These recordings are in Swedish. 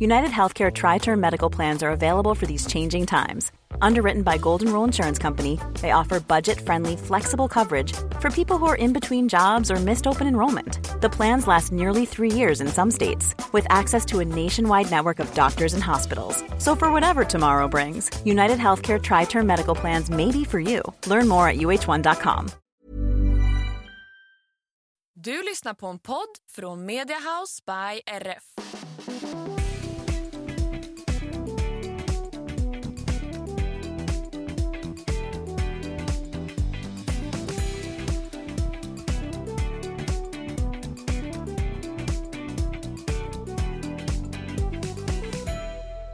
United Healthcare Tri Term Medical Plans are available for these changing times. Underwritten by Golden Rule Insurance Company, they offer budget friendly, flexible coverage for people who are in between jobs or missed open enrollment. The plans last nearly three years in some states, with access to a nationwide network of doctors and hospitals. So, for whatever tomorrow brings, United Healthcare Tri Term Medical Plans may be for you. Learn more at uh1.com. Du lyssnar på en podd från Media House by RF.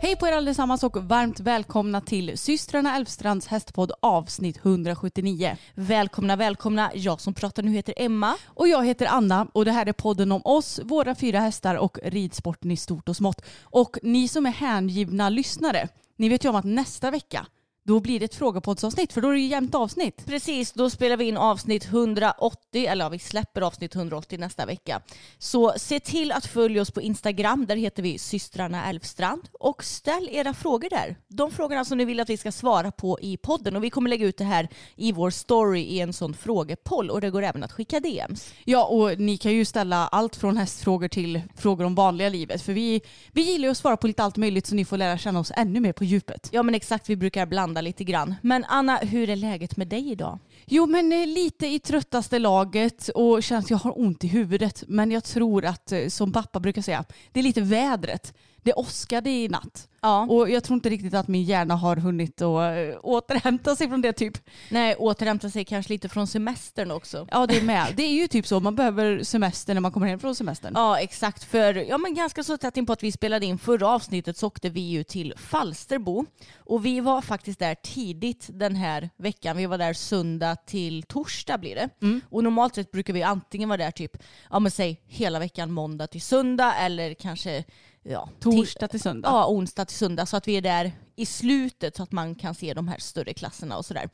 Hej på er allesammans och varmt välkomna till systrarna Elfstrands hästpodd avsnitt 179. Välkomna, välkomna. Jag som pratar nu heter Emma. Och jag heter Anna och det här är podden om oss, våra fyra hästar och ridsporten i stort och smått. Och ni som är hängivna lyssnare, ni vet ju om att nästa vecka då blir det ett frågepoddsavsnitt för då är det ju jämnt avsnitt. Precis, då spelar vi in avsnitt 180, eller ja, vi släpper avsnitt 180 nästa vecka. Så se till att följa oss på Instagram, där heter vi systrarna Elfstrand. Och ställ era frågor där. De frågorna som ni vill att vi ska svara på i podden. Och vi kommer lägga ut det här i vår story i en sån frågepoll och det går även att skicka DMs. Ja, och ni kan ju ställa allt från hästfrågor till frågor om vanliga livet. För vi, vi gillar ju att svara på lite allt möjligt så ni får lära känna oss ännu mer på djupet. Ja men exakt, vi brukar blanda lite grann. Men Anna, hur är läget med dig idag? Jo, men eh, lite i tröttaste laget och känns jag har ont i huvudet. Men jag tror att, eh, som pappa brukar säga, det är lite vädret. Det åskade i natt. Ja. Och jag tror inte riktigt att min hjärna har hunnit att äh, återhämta sig från det typ. Nej, återhämta sig kanske lite från semestern också. Ja, det är med. Det är ju typ så. Man behöver semester när man kommer hem från semestern. Ja, exakt. För ja, men ganska så tätt in på att vi spelade in förra avsnittet så åkte vi ju till Falsterbo. Och vi var faktiskt där tidigt den här veckan. Vi var där söndag till torsdag blir det. Mm. Och normalt sett brukar vi antingen vara där typ, ja men säg hela veckan måndag till söndag eller kanske ja, Torsdag till söndag. Ja, onsdag till söndag så att vi är där i slutet så att man kan se de här större klasserna och sådär.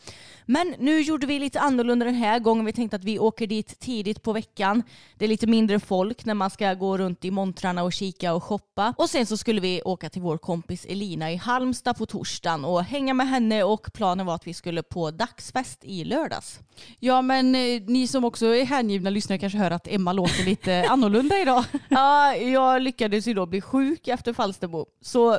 Men nu gjorde vi lite annorlunda den här gången. Vi tänkte att vi åker dit tidigt på veckan. Det är lite mindre folk när man ska gå runt i montrarna och kika och shoppa. Och sen så skulle vi åka till vår kompis Elina i Halmstad på torsdagen och hänga med henne och planen var att vi skulle på dagsfest i lördags. Ja, men eh, ni som också är hängivna lyssnare kanske hör att Emma låter lite annorlunda idag. Ja, jag lyckades ju då bli sjuk efter Falsterbo. Så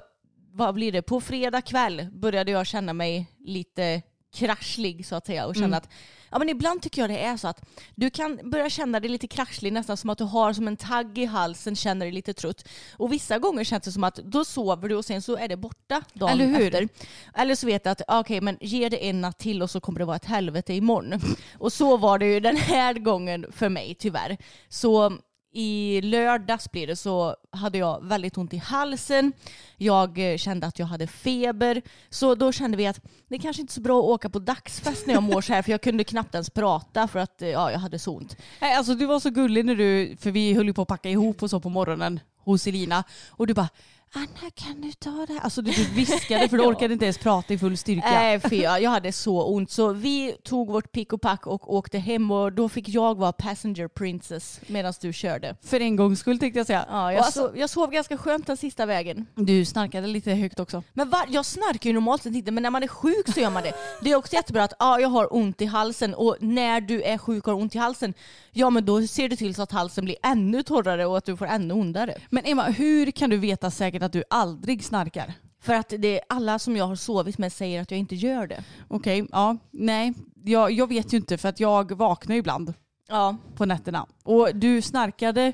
vad blir det? På fredag kväll började jag känna mig lite kraschlig så att säga och känna Mm. att ja, men ibland tycker jag det är så att du kan börja känna dig lite kraschlig nästan som att du har som en tagg i halsen, känner dig lite trött. Och vissa gånger känns det som att då sover du och sen så är det borta dagen Eller hur? efter. Eller så vet jag att okej men ge det en natt till och så kommer det vara ett helvete imorgon. Och så var det ju den här gången för mig tyvärr. Så i lördags blir det så hade jag väldigt ont i halsen. Jag eh, kände att jag hade feber. Så då kände vi att det kanske inte är så bra att åka på dagsfest när jag mår så här för jag kunde knappt ens prata för att eh, ja, jag hade så ont. Nej, alltså du var så gullig när du, för vi höll ju på att packa ihop och så på morgonen hos Elina. Och du bara, Anna kan du ta det här? Alltså du viskade för du orkade inte ens prata i full styrka. Nej, för jag, jag hade så ont. Så vi tog vårt pick och pack och åkte hem och då fick jag vara passenger princess medan du körde. För en gångs skull tänkte jag säga. Ja, Och jag, alltså, sov, jag sov ganska skönt den sista vägen. Du snarkade lite högt också. Men var, jag snarkar ju normalt sett inte, men när man är sjuk så gör man det. Det är också jättebra att ja, jag har ont i halsen och när du är sjuk och har ont i halsen, ja men då ser du till så att halsen blir ännu torrare och att du får ännu ondare. Men Emma, hur kan du veta säkert att du aldrig snarkar? För att det är alla som jag har sovit med säger att jag inte gör det. Okej, ja, nej. Jag, jag vet ju inte för att jag vaknar ibland Ja, på nätterna. Och du snarkade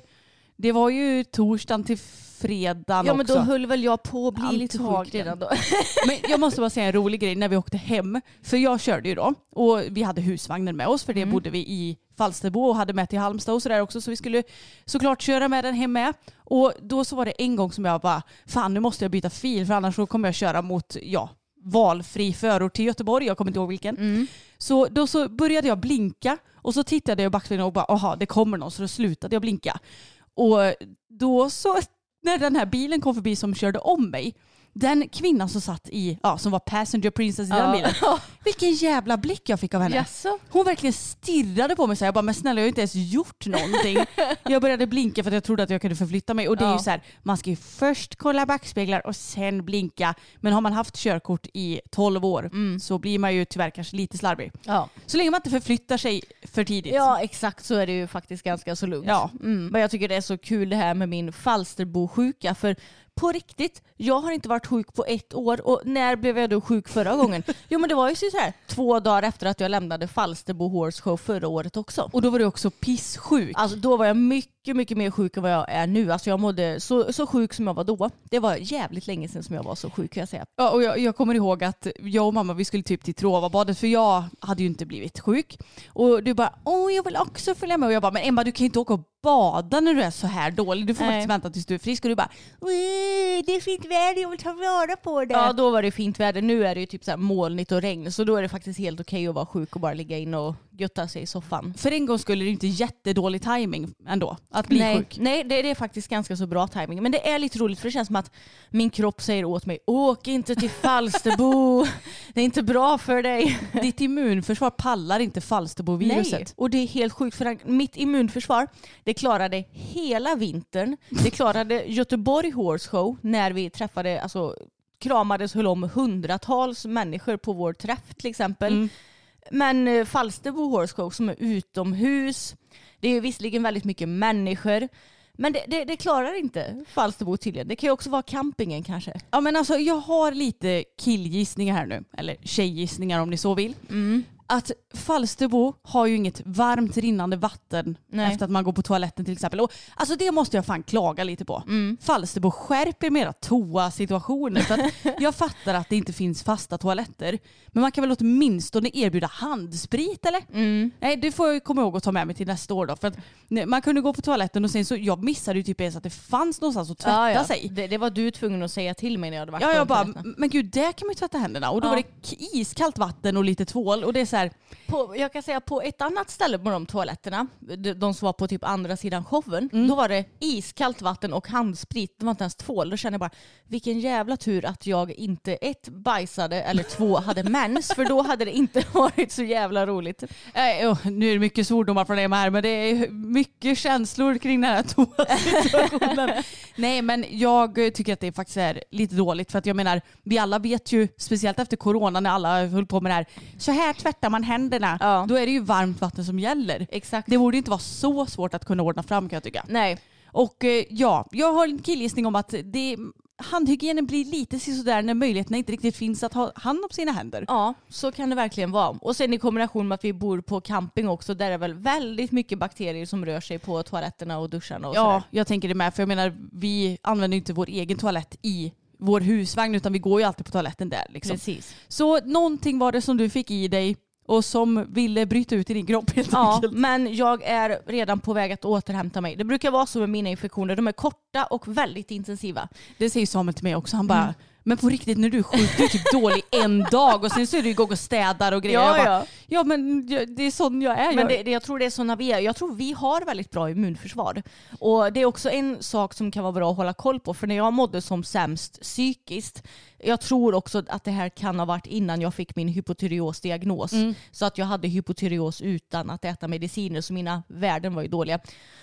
Det var ju torsdagen till fredagen Ja men också. då höll väl jag på att bli lite sjuk redan då. Men jag måste bara säga en rolig grej när vi åkte hem. För jag körde ju då och vi hade husvagnen med oss för det bodde vi i Falsterbo och hade med till Halmstad och sådär också. Så vi skulle såklart köra med den hem med. Och då så var det en gång som jag bara, fan nu måste jag byta fil för annars så kommer jag köra mot, ja, valfri förort till Göteborg. Jag kommer inte ihåg vilken. Så då så började jag blinka och så tittade jag i backspegeln och bara, aha det kommer någon. Så då slutade jag blinka. Och då så, när den här bilen kom förbi som körde om mig, den kvinnan som satt i, ja som var passenger princess i den bilen. Vilken jävla blick jag fick av henne. Jaså? Hon verkligen stirrade på mig så här, jag bara men snälla jag har inte ens gjort någonting. jag började blinka för att jag trodde att jag kunde förflytta mig och det är ju så här, man ska ju först kolla backspeglar och sen blinka. Men har man haft körkort i 12 år så blir man ju tyvärr kanske lite slarvig. Ja. Så länge man inte förflyttar sig för tidigt. ja exakt så är det ju faktiskt ganska så lugnt. Ja. Mm. Men jag tycker det är så kul det här med min Falsterbo-sjuka för på riktigt, jag har inte varit sjuk på ett år och när blev jag då sjuk förra gången? Jo men det var ju så här två dagar efter att jag lämnade Falsterbo Horse Show förra året också. Och då var du också pisssjuk. Alltså då var jag mycket, mycket mer sjuk än vad jag är nu. Alltså jag mådde så, så sjuk som jag var då. Det var jävligt länge sedan som jag var så sjuk kan jag säga. Ja, och jag, jag kommer ihåg att jag och mamma vi skulle typ till Trovabadet för jag hade ju inte blivit sjuk. Och du bara åh jag vill också följa med och jag bara men Emma du kan ju inte åka och bada när du är så här dålig. Du får Nej. faktiskt vänta tills du är frisk och du bara "Oj, det är fint väder jag vill ta vara på det. Ja då var det fint väder. Nu är det ju typ så här molnigt och regn så då är det faktiskt helt okej att vara sjuk och bara ligga in och götta sig i soffan. För en gång skulle det inte jättedålig timing ändå att bli nej, sjuk. nej det, det är faktiskt ganska så bra timing. Men det är lite roligt för det känns som att min kropp säger åt mig åk inte till Falsterbo. det är inte bra för dig. Ditt immunförsvar pallar inte Falsterbo-viruset. Nej, och det är helt sjukt för mitt immunförsvar det klarade hela vintern. Det klarade Göteborg Horse Show när vi träffade, alltså kramades höll om hundratals människor på vår träff till exempel. Mm. Men eh, Falsterbo Horse Show som är utomhus, det är visserligen väldigt mycket människor men det, det, det klarar inte Falsterbo tydligen. Det kan ju också vara campingen kanske. Ja men alltså jag har lite killgissningar här nu. Eller tjejgissningar om ni så vill. Att Falsterbo har ju inget varmt rinnande vatten Nej. efter att man går på toaletten till exempel. Och, alltså det måste jag fan klaga lite på. Falsterbo skärper mera toa-situationer. För att jag fattar att det inte finns fasta toaletter. Men man kan väl åtminstone erbjuda handsprit eller? Nej det får jag komma ihåg att ta med mig till nästa år då. För att nej, man kunde gå på toaletten och sen så, jag missade ju typ ens att det fanns någonstans att tvätta Ja, ja. sig. Det, det var du tvungen att säga till mig när jag hade varit Ja, jag bara, men gud där kan man ju tvätta händerna. Och då Ja. var det iskallt vatten och lite tvål. Och det är så här, På, jag kan säga på ett annat ställe på de toaletterna, de, de som var på typ andra sidan showen, Mm. då var det iskallt vatten och handsprit. Det var inte ens tvål. Då kände jag bara, vilken jävla tur att jag inte ett bajsade eller två hade mens, för då hade det inte varit så jävla roligt. äh, oh, nu är det mycket svordomar från Emma här men det är mycket känslor kring den här toasituationen. Nej men jag tycker att det faktiskt är lite dåligt för att jag menar vi alla vet ju speciellt efter corona när alla höll på med det här så här tvättar man händerna. Ja. Då är det ju varmt vatten som gäller. Exakt. Det borde inte vara så svårt att kunna ordna fram kan jag tycka. Nej, Och eh, ja, jag har en killgissning om att det, handhygienen blir lite sådär när möjligheterna inte riktigt finns att ha hand om sina händer. ja så kan det verkligen vara. Och sen i kombination med att vi bor på camping också, där är det väl väldigt mycket bakterier som rör sig på toaletterna och duscharna och Ja, sådär. jag tänker det med. För jag menar, vi använder ju inte vår egen toalett i vår husvagn utan vi går ju alltid på toaletten där. Liksom. Precis. Så någonting var det som du fick i dig och som ville bryta ut i din kropp helt Ja, enkelt. men jag är redan på väg att återhämta mig. Det brukar vara så med mina infektioner. De är korta och väldigt intensiva. Det säger Samuel till mig också. Han bara, men på riktigt när du är sjuk, du är typ dålig en dag och sen så är du igång och städar och grejer. Ja, jag bara, ja. Ja men det är sån jag är. Men det, det, jag tror det är så när vi är. Jag tror vi har väldigt bra immunförsvar. Och det är också en sak som kan vara bra att hålla koll på. För när jag mådde som sämst psykiskt, jag tror också att det här kan ha varit innan jag fick min hypotyreosdiagnos. Så att jag hade hypotyreos utan att äta mediciner, så mina värden var ju dåliga.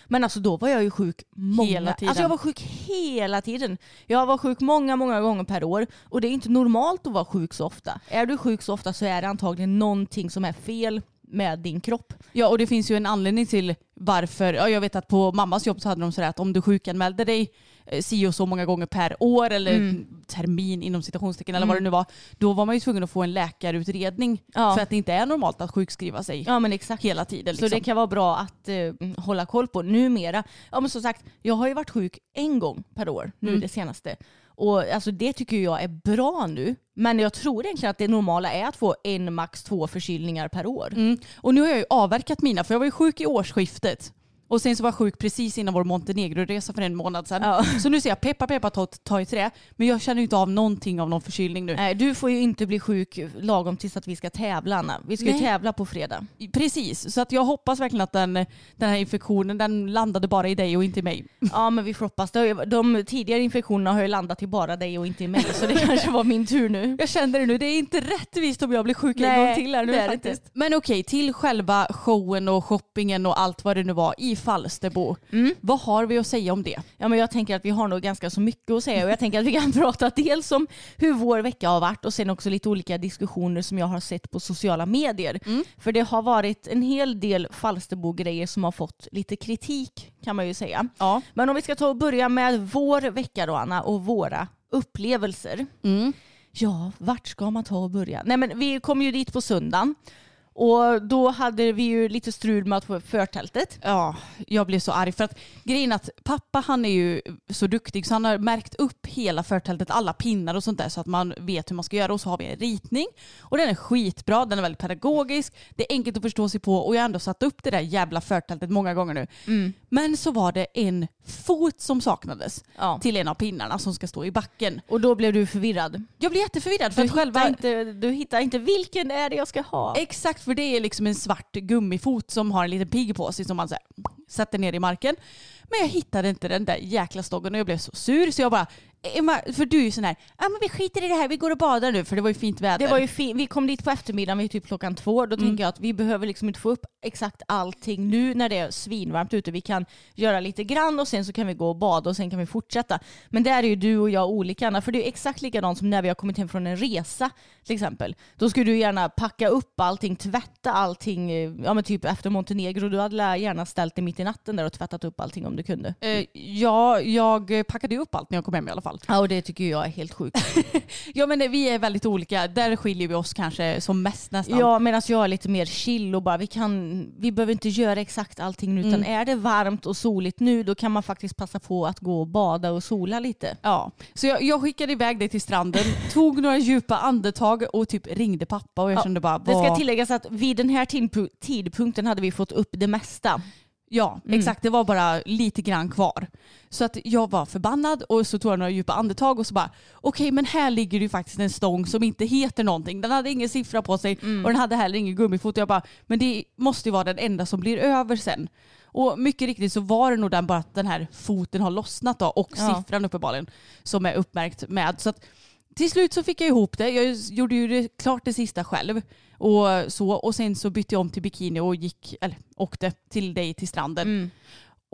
Men alltså då var jag ju sjuk många, Hela tiden. Alltså jag var sjuk hela tiden. Jag var sjuk många, många gånger per år. Och det är inte normalt att vara sjuk så ofta. Är du sjuk så ofta så är det antagligen någonting som är fel med din kropp. Ja och det finns ju en anledning till varför, ja, jag vet att på mammas jobb så hade de sådär att om du sjukanmälde dig eh, si och så många gånger per år eller Mm. termin inom citationstecken eller vad det nu var, då var man ju tvungen att få en läkarutredning Ja. för att det inte är normalt att sjukskriva sig Ja men exakt. hela tiden. Så Liksom. det kan vara bra att eh, hålla koll på numera. Ja men som sagt, jag har ju varit sjuk en gång per år nu Mm. det senaste. Och alltså, det tycker jag är bra nu. Men jag tror egentligen att det normala är att få en, max två förkylningar per år. Mm. Och nu har jag ju avverkat mina för jag var ju sjuk i årsskiftet. Och sen så var jag sjuk precis innan vår Montenegro-resa för en månad sedan. Ja. Så nu ser jag peppa peppa ta, ta i trä. Men jag känner ju inte av någonting av någon förkylning nu. Nej, du får ju inte bli sjuk lagom tills att vi ska tävla Anna. Vi ska ju Nej. tävla på fredag. Precis, så att jag hoppas verkligen att den, den här infektionen den landade bara i dig och inte i mig. Ja men vi får hoppas. Det ju- De tidigare infektionerna har ju landat i bara dig och inte i mig. Så det kanske var min tur nu. Jag kände det nu, det är inte rättvist om jag blir sjuk en Nej, gång till här nu det är det faktiskt. Men okej, till själva showen och shoppingen och allt vad det nu var i Falsterbo. Mm. Vad har vi att säga om det? Ja, men jag tänker att vi har nog ganska så mycket att säga och jag tänker att vi kan prata dels om hur vår vecka har varit och sen också lite olika diskussioner som jag har sett på sociala medier. För det har varit en hel del Falsterbo-grejer som har fått lite kritik kan man ju säga. Ja. Men om vi ska ta och börja med vår vecka då Anna och våra upplevelser. Mm. Ja, vart ska man ta och börja? Nej men vi kom ju dit på söndagen och då hade vi ju lite strul med att få förtältet. Ja, jag blev så arg för att grejen att pappa han är ju så duktig så han har märkt upp hela förtältet, alla pinnar och sånt där så att man vet hur man ska göra och så har vi en ritning och den är skitbra, den är väldigt pedagogisk, det är enkelt att förstå sig på och jag har ändå satt upp det där jävla förtältet många gånger nu. Men så var det en fot som saknades Ja. till en av pinnarna som ska stå i backen. Och då blev du förvirrad. Jag blev jätteförvirrad för Du att själva... inte, du hittar inte vilken är det jag ska ha. Exakt, för det är liksom en svart gummifot som har en liten pigg på sig som man så här, sätter ner i marken. Men jag hittade inte den där jäkla stången och jag blev så sur så jag bara, Emma, för du är ju sån här, ja men vi skiter i det här, vi går och badar nu för det var ju fint väder. Det var ju fin- vi kom dit på eftermiddagen vid typ klockan två. Då tänker jag att vi behöver liksom inte få upp exakt allting nu när det är svinvarmt ute. Vi kan göra lite grann och sen så kan vi gå och bada och sen kan vi fortsätta. Men där är ju du och jag olika Anna. För det är exakt likadant som när vi har kommit hem från en resa till exempel. Då skulle du gärna packa upp allting, tvätta allting, ja men typ efter Montenegro. Du hade gärna ställt dig mitt i natten där och tvättat upp allting om du kunde. Eh, ja, jag packade ju upp allt när jag kom hem i alla fall. Ja och det tycker jag är helt sjukt. Ja men vi är väldigt olika, där skiljer vi oss kanske som mest nästan. Ja, medan jag är lite mer chill och bara vi, kan, vi behöver inte göra exakt allting nu utan Mm. är det varmt och soligt nu då kan man faktiskt passa på att gå och bada och sola lite. Ja, så jag, jag skickade iväg dig till stranden, tog några djupa andetag och typ ringde pappa och jag Ja, kände bara Det ska vad- tilläggas att vid den här tidpu- tidpunkten hade vi fått upp det mesta. Ja, Mm. exakt. Det var bara lite grann kvar. Så att jag var förbannad och så tog jag några djupa andetag och så bara okej men här ligger det ju faktiskt en stång som inte heter någonting. Den hade ingen siffra på sig Mm. och den hade heller ingen gummifot. Jag bara men det måste ju vara den enda som blir över sen. Och mycket riktigt så var det nog den bara att den här foten har lossnat då och Ja. siffran uppenbarligen som är uppmärkt med. Så att till slut så fick jag ihop det. Jag gjorde ju det, klart det sista själv. Och, så, och sen så bytte jag om till bikini och gick, eller åkte till dig till stranden. Mm.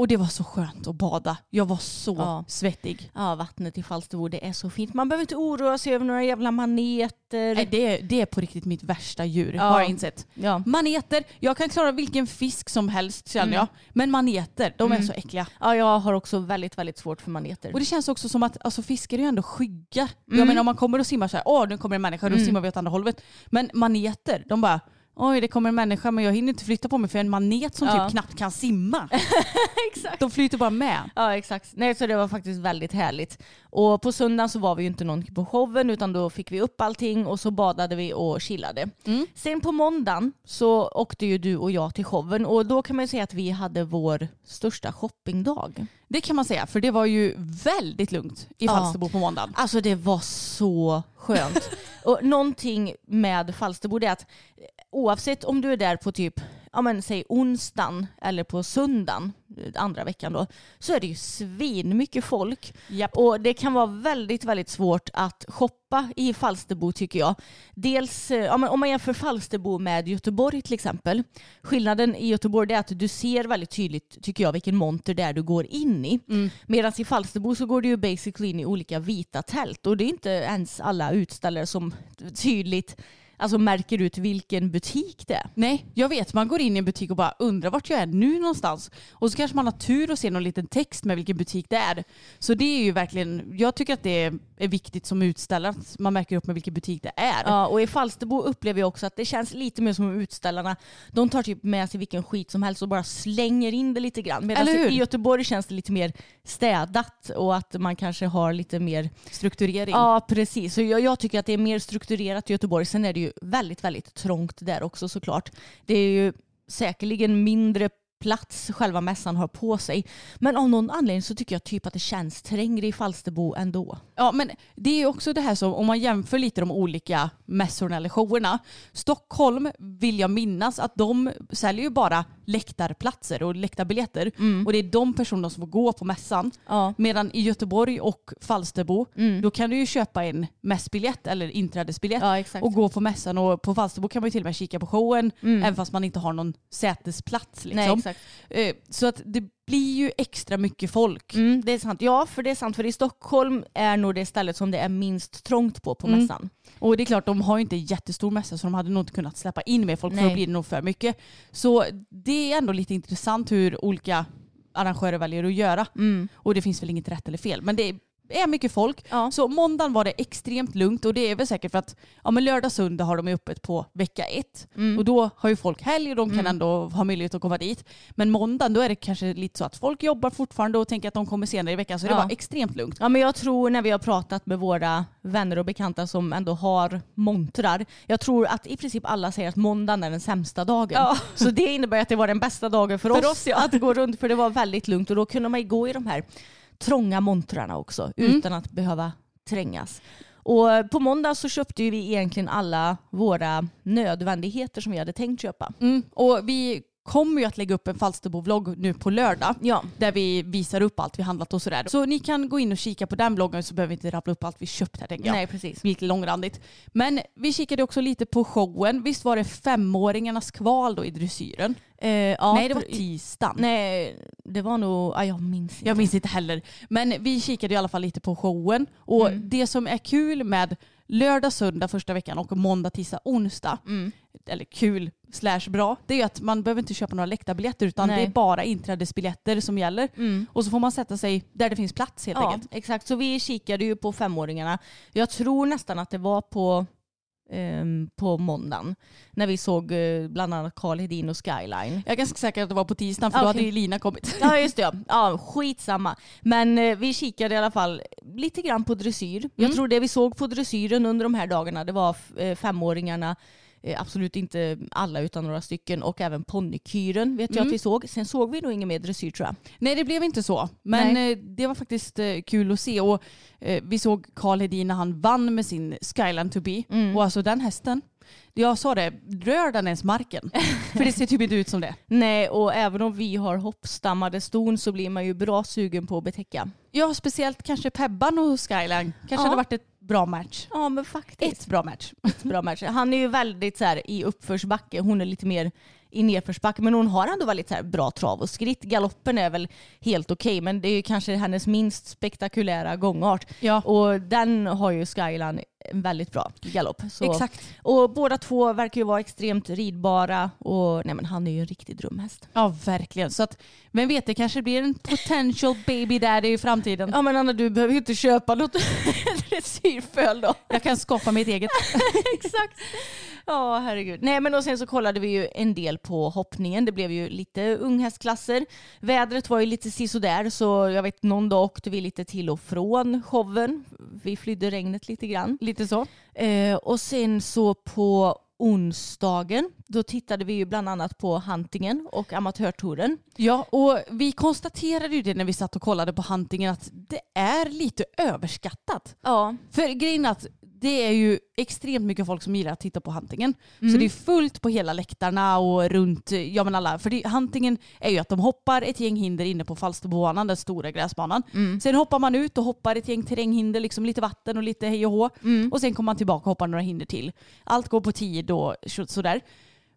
Och det var så skönt att bada. Jag var så Ja. svettig. Ja, vattnet i Falsterbo det är så fint. Man behöver inte oroa sig över några jävla maneter. Nej, det, är- det är på riktigt mitt värsta djur Ja. har jag insett. Ja. Maneter, jag kan klara vilken fisk som helst känner Mm. jag. Men maneter, de är Mm. så äckliga. ja, jag har också väldigt, väldigt svårt för maneter. Och det känns också som att alltså, fiskar är ju ändå skygga. Jag Mm. menar om man kommer och simmar så här, åh nu kommer en människa, då Mm. simmar vi åt andra hållet. Men maneter, de bara, oj det kommer en människa men jag hinner inte flytta på mig för en manet som Ja. typ knappt kan simma. Exakt. De flyter bara med. Ja exakt. Nej, så det var faktiskt väldigt härligt. Och på söndagen så var vi ju inte någon på showen utan då fick vi upp allting och så badade vi och chillade. Mm. Sen på måndagen så åkte ju du och jag till showen och då kan man ju säga att vi hade vår största shoppingdag. Det kan man säga, för det var ju väldigt lugnt i Ja. Falsterbo på måndagen. Alltså det var så skönt. och någonting med Falsterbo det är att oavsett om du är där på typ, ja men säg onsdagen eller på söndagen, andra veckan då, så är det ju svin mycket folk. Japp. Och det kan vara väldigt, väldigt svårt att shoppa i Falsterbo tycker jag. Dels eh, ja, men om man jämför Falsterbo med Göteborg till exempel. Skillnaden i Göteborg är att du ser väldigt tydligt, tycker jag, vilken monter det är du går in i. Mm. Medan i Falsterbo så går du ju basically in i olika vita tält och det är inte ens alla utställare som tydligt alltså, märker ut vilken butik det är. Nej, jag vet. Man går in i en butik och bara undrar vart jag är nu någonstans. Och så kanske man har tur och ser någon liten text med vilken butik det är. Så det är ju verkligen, jag tycker att det är viktigt som utställare att man märker upp med vilken butik det är. Ja, och i Falsterbo upplever jag också att det känns lite mer som utställarna, de tar typ med sig vilken skit som helst och bara slänger in det lite grann. Medan i Göteborg känns det lite mer städat och att man kanske har lite mer Strukturering. Ja, precis. Så jag, jag tycker att det är mer strukturerat i Göteborg. Sen är det ju väldigt, väldigt trångt där också såklart. Det är ju säkerligen mindre plats själva mässan har på sig. Men av någon anledning så tycker jag typ att det känns trängre i Falsterbo ändå. Ja, men det är också det här som, om man jämför lite de olika mässorna eller showerna. Stockholm vill jag minnas att de säljer ju bara läktarplatser och läktarbiljetter. Och det är de personerna som får gå på mässan. Ja. Medan i Göteborg och Falsterbo, då kan du ju köpa en mässbiljett eller inträdesbiljett Ja, och gå på mässan. Och på Falsterbo kan man ju till och med kika på showen, även fast man inte har någon sätesplats. Liksom. Nej, exakt. Eh, Så att det blir ju extra mycket folk. Mm, det är sant. Ja, för det är sant. För i Stockholm är nog det stället som det är minst trångt på på Mm. mässan. Och det är klart, de har ju inte jättestor mässa så de hade nog inte kunnat släppa in mer folk för Nej. då blir det nog för mycket. Så det är ändå lite intressant hur olika arrangörer väljer att göra. Och det finns väl inget rätt eller fel. Men det är mycket folk. Ja. Så måndagen var det extremt lugnt och det är väl säkert för att ja, men lördag söndag har de öppet på vecka ett. Och då har ju folk helg och de kan ändå ha möjlighet att komma dit. Men måndagen då är det kanske lite så att folk jobbar fortfarande och tänker att de kommer senare i veckan. Så det Ja. var extremt lugnt. Ja, men jag tror när vi har pratat med våra vänner och bekanta som ändå har montrar. Jag tror att i princip alla säger att måndagen är den sämsta dagen. Ja. Så det innebär att det var den bästa dagen för, För oss, oss, att gå runt. För det var väldigt lugnt och då kunde man ju gå i de här trånga montrarna också Mm. utan att behöva trängas. Och på måndag så köpte vi egentligen alla våra nödvändigheter som vi hade tänkt köpa. Mm. Och vi kommer ju att lägga upp en Falsterbo-vlogg nu på lördag. Ja. Där vi visar upp allt vi handlat och sådär. Så ni kan gå in och kika på den vloggen så behöver vi inte rabbla upp allt vi köpt här tänker jag. Nej, precis. Det lite långrandigt. Men vi kikade också lite på showen. Visst var det femåringarnas kval då i dressyren? Eh, ja, Nej det var tisdagen. Nej, det var nog... Ja, jag minns inte. Jag minns inte heller. Men vi kikade i alla fall lite på showen. Och Mm. det som är kul med lördag, söndag första veckan och måndag, tisdag, onsdag. Mm. Eller kul slash bra. Det är att man behöver inte köpa några läktarbiljetter utan Nej. det är bara inträdesbiljetter som gäller. Mm. Och så får man sätta sig där det finns plats helt Ja, enkelt. exakt. Så vi kikade ju på femåringarna. Jag tror nästan att det var på, på måndagen när vi såg eh, bland annat Carl Hedin och Skyline. Jag är ganska säker att det var på tisdagen för då Okej. hade ju Lina kommit. Ja just det, ja. ja skitsamma. Men eh, vi kikade i alla fall lite grann på dressyr. Jag Mm. tror det vi såg på dressyren under de här dagarna det var eh, femåringarna absolut inte alla utan några stycken och även ponnykyren vet jag Mm. att vi såg. Sen såg vi nog ingen mer dressyr tror jag. Nej det blev inte så. Men Nej. eh, det var faktiskt eh, kul att se. Och, eh, vi såg Carl Hedin när han vann med sin Skyline to be. Mm. Och alltså den hästen, jag sa det, rör den ens marken? För det ser typ inte ut som det. Nej och även om vi har hoppstammade ston så blir man ju bra sugen på att betäcka. Ja, speciellt kanske Pebban och Skyline. Kanske Ja. hade varit ett bra match. Ja men faktiskt. Ett bra match. bra match. Han är ju väldigt så här, i uppförsbacke, hon är lite mer i nedförsbacke. Men hon har ändå väldigt så bra trav och skritt. Galoppen är väl helt okej men det är kanske hennes minst spektakulära gångart. Ja, Och den har ju Skyline en väldigt bra galopp. Så- exakt. Och båda två verkar ju vara extremt ridbara och nej men han är ju en riktig drömhäst. Ja, verkligen. Så att, vem vet, det kanske blir en potential baby daddy i framtiden. Ja men Anna du behöver ju inte köpa något dressyrföl då. Jag kan skapa mitt eget. Exakt. Ja, herregud. Nej, men och sen så kollade vi ju en del på hoppningen. Det blev ju lite unghästklasser. Vädret var ju lite sisådär så jag vet någon dag åkte vi lite till och från showen. Vi flydde regnet lite grann. Lite så. Eh, och sen så på onsdagen då tittade vi ju bland annat på Huntingen och Amatörtouren. Ja, och vi konstaterade ju det när vi satt och kollade på Huntingen att det är lite överskattat. Ja. För grejen att det är ju extremt mycket folk som gillar att titta på Huntingen. Mm. Så det är fullt på hela läktarna och runt, ja men alla. För det, Huntingen är ju att de hoppar ett gäng hinder inne på Falsterbobanan, den stora gräsbanan. Mm. Sen hoppar man ut och hoppar ett gäng terränghinder, liksom lite vatten och lite hej och hå. Mm. Och sen kommer man tillbaka och hoppar några hinder till. Allt går på tid och så- sådär.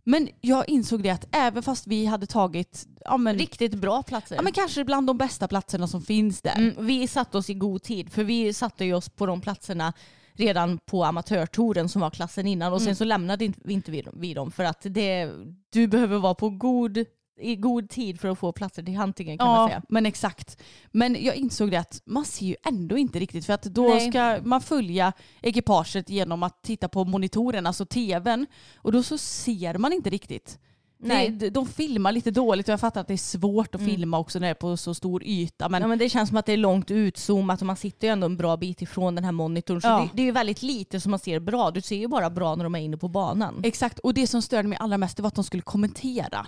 Men jag insåg det att även fast vi hade tagit, ja men, Riktigt bra platser. ja, men kanske bland de bästa platserna som finns där. Mm, vi satte oss i god tid för vi satte ju oss på de platserna redan på amatörtouren som var klassen innan och Mm. sen så lämnade inte- vi inte vi, vi dem för att det, du behöver vara på god, i god tid för att få platser till hantingen kan man Ja, säga. men exakt. Men jag insåg det att man ser ju ändå inte riktigt för att då Nej. ska man följa ekipaget genom att titta på monitoren, alltså tvn. Och då så ser man inte riktigt. Nej. Det, de filmar lite dåligt och jag fattar att det är svårt att Mm. filma också när det är på så stor yta. Men Ja, men det känns som att det är långt utzoomat och man sitter ju ändå en bra bit ifrån den här monitorn. Så Ja. det, det är ju väldigt lite som man ser bra. Du ser ju bara bra när de är inne på banan. exakt, och det som störde mig allra mest var att de skulle kommentera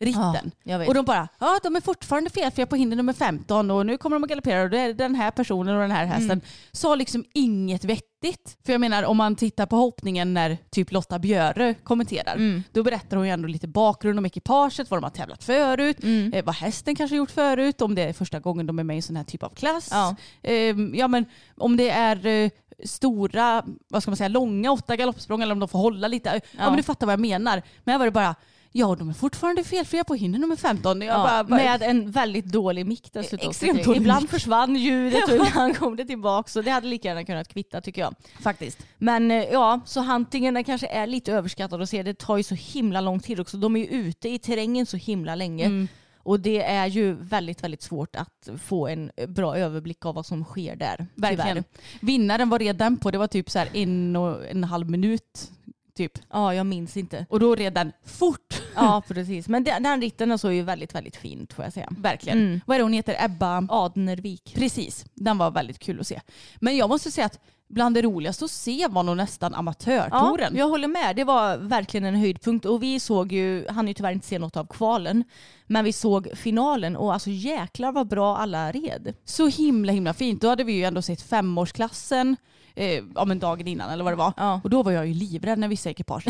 ritten. vet. Och de bara, ja de är fortfarande felfria på hinder nummer 15 och nu kommer de att galoppera och det är den här personen och den här hästen. Mm. Sa liksom inget vettigt. För jag menar om man tittar på hoppningen när typ Lotta Björe kommenterar, Mm. då berättar hon ju ändå lite bakgrund om ekipaget, vad de har tävlat förut, Mm. eh, vad hästen kanske gjort förut, om det är första gången de är med i en sån här typ av klass. Ja. Eh, ja men om det är eh, stora, vad ska man säga, långa åtta galoppsprång eller om de får hålla lite. Ja, Ja. men du fattar vad jag menar. Men här var det bara, ja de är fortfarande felfria på hinder nummer 15. Jag Ja, bara, bara, med en väldigt dålig mick dessutom. Extremt dålig Ibland mick. försvann ljudet och ibland kom det tillbaka. Så det hade lika gärna kunnat kvitta tycker jag. faktiskt. Men eh, ja, så huntingen kanske är lite överskattad att se. Det tar ju så himla lång tid också. De är ju ute i terrängen så himla länge. Mm. Och det är ju väldigt, väldigt svårt att få en bra överblick av vad som sker där. Verkligen. tyvärr. Vinnaren var redan på, det var typ så här en och en halv minut. Typ. Ja, jag minns inte. Och då redan fort. Ja, precis. Men den, den ritten såg ju väldigt, väldigt fint får jag säga. Verkligen. Mm. Vad är det hon heter? Ebba? Adnervik. Precis. Den var väldigt kul att se. Men jag måste säga att bland det roligaste att se var nog nästan Ja, amatörtouren. jag håller med. Det var verkligen en höjdpunkt. Och vi såg ju, han ju tyvärr inte se något av kvalen, men vi såg finalen och alltså jäklar vad bra alla red. Så himla himla fint. Då hade vi ju ändå sett femårsklassen eh, ja, men dagen innan eller vad det var. Ja. Och då var jag ju livrädd när vissa ekipage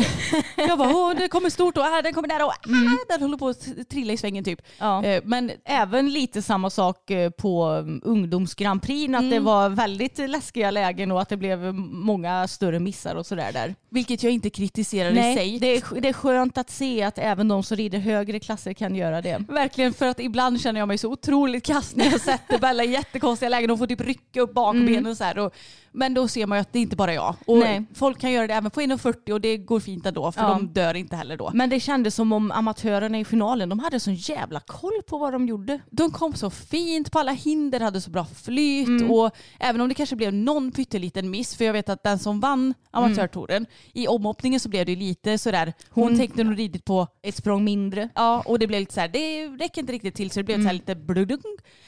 Jag bara, åh det kommer stort och äh, den kommer nära och äh, den håller på att trilla i svängen typ. Ja. Eh, men Även lite samma sak eh, på um, ungdoms Grand Prix, att det var väldigt läskiga lägen och att det blev många större missar och sådär där. vilket jag inte kritiserar i sig. det är, det är skönt att se att även de som rider högre klasser kan göra det. Verkligen för att ibland känner jag mig så otroligt kass när jag sätter Bella i jättekonstiga lägen och får typ rycka upp bakbenen så här. Och, men då ser man ju att det inte bara är jag. Och Nej. folk kan göra det även på 1,40 och det går fint ändå för Ja. de dör inte heller då. Men det kändes som om amatörerna i finalen, de hade sån jävla koll på vad de gjorde. De kom så fint på alla hinder, hade så bra flyt Mm. och även om det kanske blev någon pytteliten miss, för jag vet att den som vann amatörtouren, i omhoppningen så blev det lite sådär, hon Hon- tänkte nog ridit på Ett språng mindre. Ja, och det blev lite så här, det räcker inte riktigt till så det blev så Mm. här lite bludung.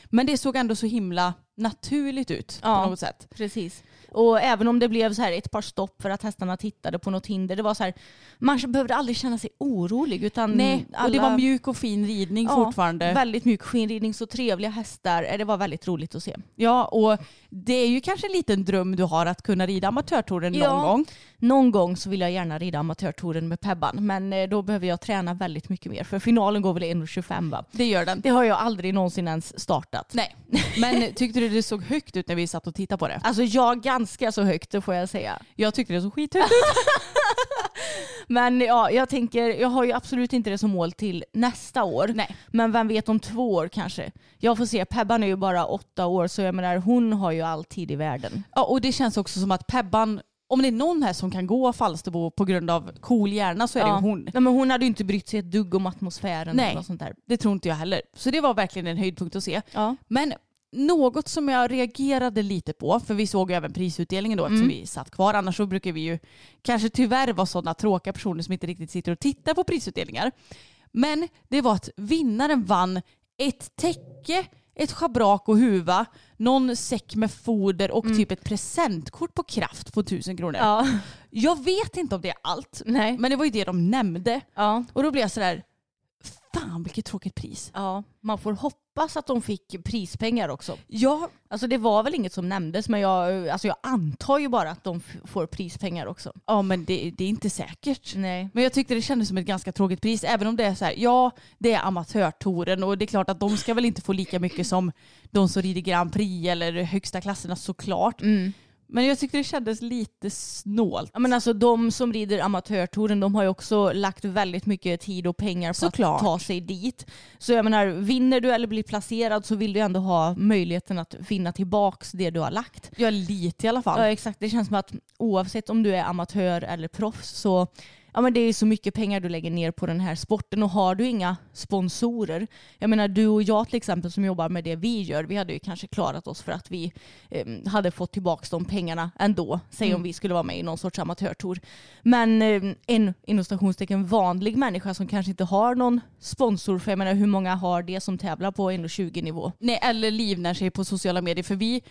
Men det såg ändå så himla naturligt ut på Ja. något sätt. Precis. Och även om det blev så här ett par stopp för att hästarna tittade på något hinder, det var så här, man behövde aldrig känna sig orolig. Utan Nej, och det alla- var mjuk och fin ridning Ja, fortfarande. Väldigt mjuk skinridning, så trevliga hästar. Det var väldigt roligt att se. Ja, och det är ju kanske en liten dröm du har att kunna rida amatörtouren någon Ja. gång. Någon gång så vill jag gärna rida amatörtouren med Pebban, men eh, då behöver jag träna väldigt mycket mer. För finalen går väl 1.25 va? Det gör den. Det har jag aldrig någonsin ens startat. Nej, men tyckte du det såg högt ut när vi satt och tittade på det? Alltså jag ganska så högt, det får jag säga. Jag tyckte det såg skithögt ut. Men ja, jag tänker, jag har ju absolut inte det som mål till nästa år. Nej. Men vem vet om två år kanske. Jag får se, Pebban är ju bara åtta år så jag menar hon har ju all tid i världen. Ja, och det känns också som att Pebban, om det är någon här som kan gå Falsterbo på grund av cool hjärna så är Ja. det hon. Nej, men hon hade ju inte brytt sig ett dugg om atmosfären Nej. eller något sånt där. Det tror inte jag heller. Så det var verkligen en höjdpunkt att se. Ja. Men något som jag reagerade lite på, för vi såg ju även prisutdelningen då eftersom vi satt kvar. Annars så brukar vi ju kanske tyvärr vara sådana tråkiga personer som inte riktigt sitter och tittar på prisutdelningar. Men det var att vinnaren vann ett täcke, ett schabrak och huva, någon säck med foder och typ ett presentkort på kraft på 1000 kronor. Ja. Jag vet inte om det är allt, Nej. men det var ju det de nämnde. Ja. Och då blev jag sådär, fan vilket tråkigt pris. ja. Man får hoppas att de fick prispengar också. Ja, Alltså det var väl inget som nämndes men jag, alltså jag antar ju bara att de får prispengar också. ja men det, det är inte säkert. Nej. Men jag tyckte det kändes som ett ganska tråkigt pris. Även om det är så här, ja det är amatörtouren och det är klart att de ska väl inte få lika mycket som de som rider Grand Prix eller högsta klasserna såklart. Mm. Men jag tyckte det kändes lite snålt. Ja, men alltså de som rider amatörtouren de har ju också lagt väldigt mycket tid och pengar på Såklart. att ta sig dit. Så jag menar, vinner du eller blir placerad så vill du ändå ha möjligheten att vinna tillbaks det du har lagt. Är lite i alla fall. Ja exakt, det känns som att oavsett om du är amatör eller proffs så ja, men det är så mycket pengar du lägger ner på den här sporten och har du inga sponsorer. Jag menar du och jag till exempel som jobbar med det vi gör, vi hade ju kanske klarat oss för att vi eh, hade fått tillbaka de pengarna ändå. Säg Mm. om vi skulle vara med i någon sorts amatörtour. Men eh, en inom stationstecken vanlig människa som kanske inte har någon sponsor, för jag menar hur många har det som tävlar på 1,20 nivå? Nej, eller livnär sig på sociala medier. För vi,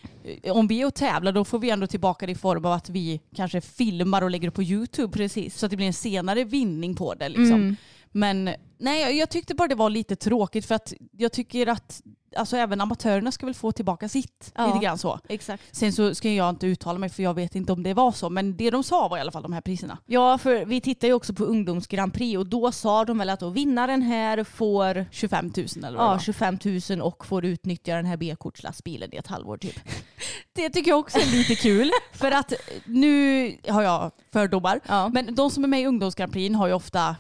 eh, om vi är och tävlar då får vi ändå tillbaka det i form av att vi kanske filmar och lägger det på YouTube. Precis. Så att det blir en senare vinning på det. Liksom. Mm. Men nej, jag- tyckte bara det var lite tråkigt för att jag tycker att alltså, även amatörerna ska väl få tillbaka sitt. Ja. Lite grann så. Exakt. Sen så ska jag inte uttala mig för jag vet inte om det var så. Men det de sa var i alla fall de här priserna. Ja, för vi tittar ju också på ungdoms Grand Prix och då sa de väl att då vinnaren här får 25 000 eller vad ja, var. 25 000 och får utnyttja den här B-kortslastbilen i ett halvår typ. Det tycker jag också är lite kul. För att nu har jag fördomar. Ja. Men de som är med i ungdomsgrandprix har ju ofta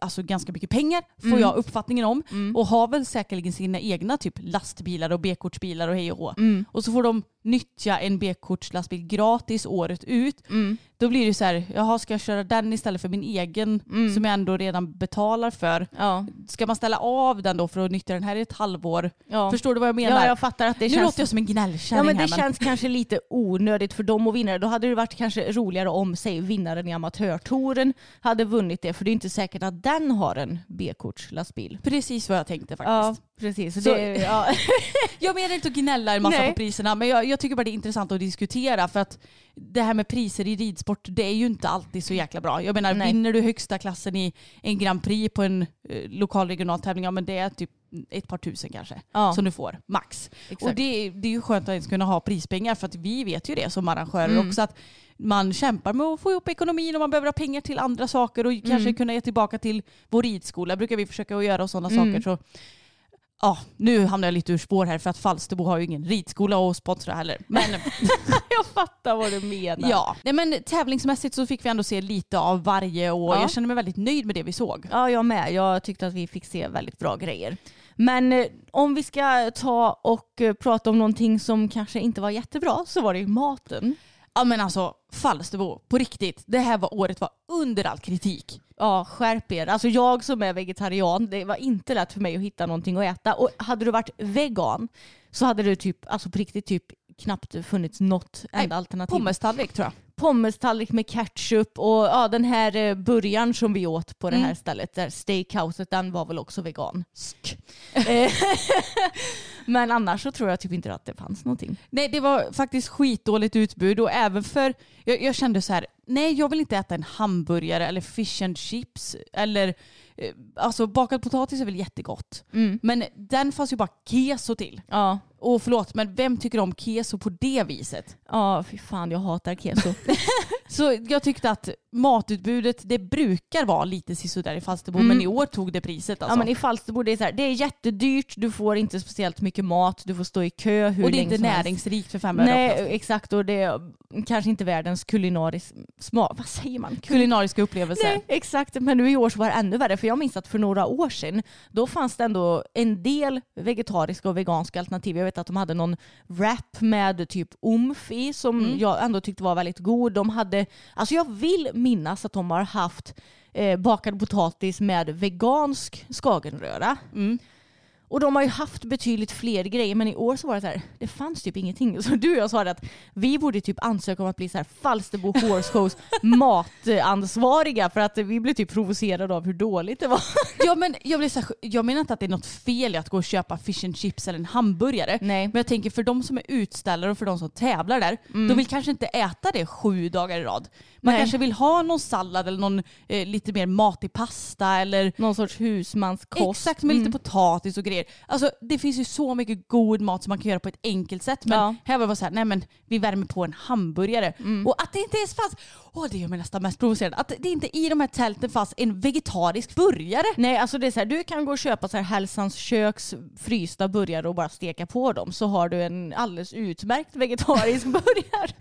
alltså, ganska mycket pengar, får Mm. jag uppfattningen om. Mm. Och har väl säkerligen sina egna typ lastbilar och B-kortsbilar och hej och. Mm. Och så får de nyttja en B-kortslastbil gratis året ut. Mm. Då blir det så här, jaha ska jag köra den istället för min egen Mm. som jag ändå redan betalar för. Ja. Ska man ställa av den då för att nyttja den här i ett halvår? Ja. Förstår du vad jag menar? ja, jag fattar att det nu känns... låter jag som en gnällkärring Ja men det här, känns kanske lite onödigt för dem att vinna det. Då hade det varit kanske roligare om säg vinnaren i amatörtouren hade vunnit det. För det är inte säkert att den har en B-kortslastbil. Precis vad jag tänkte faktiskt. Ja precis. Så Så- det, ja. Jag menar inte att gnälla en massa Nej. på priserna men jag, jag tycker bara det är intressant att diskutera för att det här med priser i ridsport det är ju inte alltid så jäkla bra. Jag menar Nej. vinner du högsta klassen i en Grand Prix på en eh, lokal regional tävling, ja men det är typ ett par tusen kanske Ja. som du får max. Exakt. Och det, det är ju skönt att ens kunna ha prispengar för att vi vet ju det som arrangörer Mm. också att man kämpar med att få ihop ekonomin och man behöver ha pengar till andra saker och kanske Mm. kunna ge tillbaka till vår ridskola brukar vi försöka göra och sådana Mm. saker. Så Ja, nu hamnar jag lite ur spår här för att Falsterbo har ju ingen ridskola att sponsra heller. Men jag fattar vad du menar. ja, Nej, men tävlingsmässigt så fick vi ändå se lite av varje och Ja. jag känner mig väldigt nöjd med det vi såg. Ja, jag med. Jag tyckte att vi fick se väldigt bra grejer. Men eh, om vi ska ta och eh, prata om någonting som kanske inte var jättebra så var det ju maten. Ja men alltså Falsterbo, på riktigt, det här var året var under all kritik. Ja, skärp er. Alltså jag som är vegetarian, det var inte lätt för mig att hitta någonting att äta. Och hade du varit vegan så hade du typ, alltså på riktigt typ knappt funnits något enda alternativ. Pommestallrik tror jag. Pommestallrik med ketchup och ja, den här eh, burgaren som vi åt på det här Mm. stället, där steakhouset, den var väl också vegansk. Eh, Men annars så tror jag typ inte att det fanns någonting. Nej det var faktiskt skitdåligt utbud och även för, jag, jag kände så här, nej jag vill inte äta en hamburgare eller fish and chips eller eh, alltså bakad potatis är väl jättegott. Men den fanns ju bara keso till. Ja. Och förlåt men vem tycker om keso på det viset? Ja, fy fan jag hatar keso. Så jag tyckte att matutbudet det brukar vara lite sisådär i Falsterbo Mm. men i år tog det priset alltså. Ja men i Falsterbo det är så här, det är jättedyrt, du får inte speciellt mycket mat, du får stå i kö hur och det är inte näringsrikt för fem öre Nej oftast. exakt och det är kanske inte världens kulinarisk smak, vad säger man? Kul- Kulinariska upplevelser. Nej, exakt. Men nu i år så var det ännu värre. För jag minns att för några år sedan, då fanns det ändå en del vegetariska och veganska alternativ. Jag vet att de hade någon wrap med typ omf i som Mm. jag ändå tyckte var väldigt god. De hade, Eh, alltså jag vill minnas att de har haft eh, bakad potatis med vegansk skagenröra. Mm. Och de har ju haft betydligt fler grejer men i år så var det så här, det fanns typ ingenting. Så du och jag det att vi borde typ ansöka om att bli så här Falsterbo Horse Shows matansvariga för att vi blev typ provocerade av hur dåligt det var. Ja, men jag, blir så här, jag menar inte att det är något fel i att gå och köpa fish and chips eller en hamburgare. Nej. Men jag tänker för de som är utställare och för de som tävlar där, de vill kanske inte äta det sju dagar i rad. Man Nej. kanske vill ha någon sallad eller någon eh, lite mer matig pasta eller Någon sorts husmanskost. Exakt, med lite Mm. potatis och grejer. Alltså det finns ju så mycket god mat som man kan göra på ett enkelt sätt. Men Ja. här var det så här, nej men vi värmer på en hamburgare. Mm. Och att det inte ens fanns, åh det gör mig nästan mest provocerande, att det inte i de här tälten fanns en vegetarisk burgare. Nej, alltså det är så här, du kan gå och köpa så här Hälsans köks frysta burgare och bara steka på dem så har du en alldeles utmärkt vegetarisk burgare.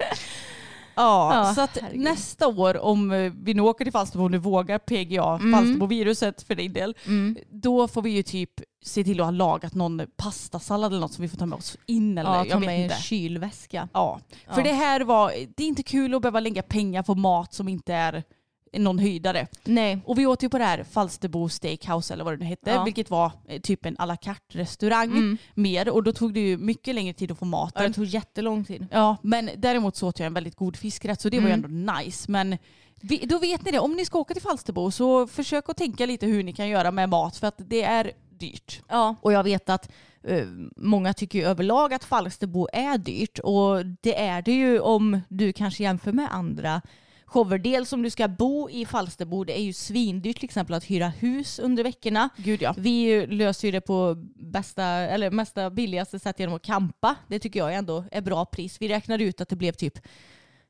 Ja, Ja, så att herregud. nästa år om eh, vi nu åker till Falsterbo och nu vågar PGA, Mm. Falsterbo-viruset för din del, Mm. då får vi ju typ se till att ha lagat någon pastasallad eller något som vi får ta med oss in eller Ja, ta med inte. en kylväska. Ja, för Ja. det här var, det är inte kul att behöva lägga pengar på mat som inte är någon höjdare. Nej. Och vi åt ju på det här Falsterbo Steakhouse eller vad det nu hette, Ja. vilket var eh, typ en à la carte restaurang Mm. mer och då tog det ju mycket längre tid att få Ja, maten. det tog jättelång tid. Ja, men däremot så åt jag en väldigt god fiskrätt så det var ju Mm. ändå nice. Men vi, då vet ni det, om ni ska åka till Falsterbo så försök att tänka lite hur ni kan göra med mat för att det är dyrt. Ja, och jag vet att eh, många tycker ju överlag att Falsterbo är dyrt och det är det ju om du kanske jämför med andra shower. Dels om du ska bo i Falsterbo, det är ju svindyrt till exempel att hyra hus under veckorna. Gud ja. Vi löser ju det på bästa, eller mesta billigaste sätt genom att campa. Det tycker jag ändå är bra pris. Vi räknade ut att det blev typ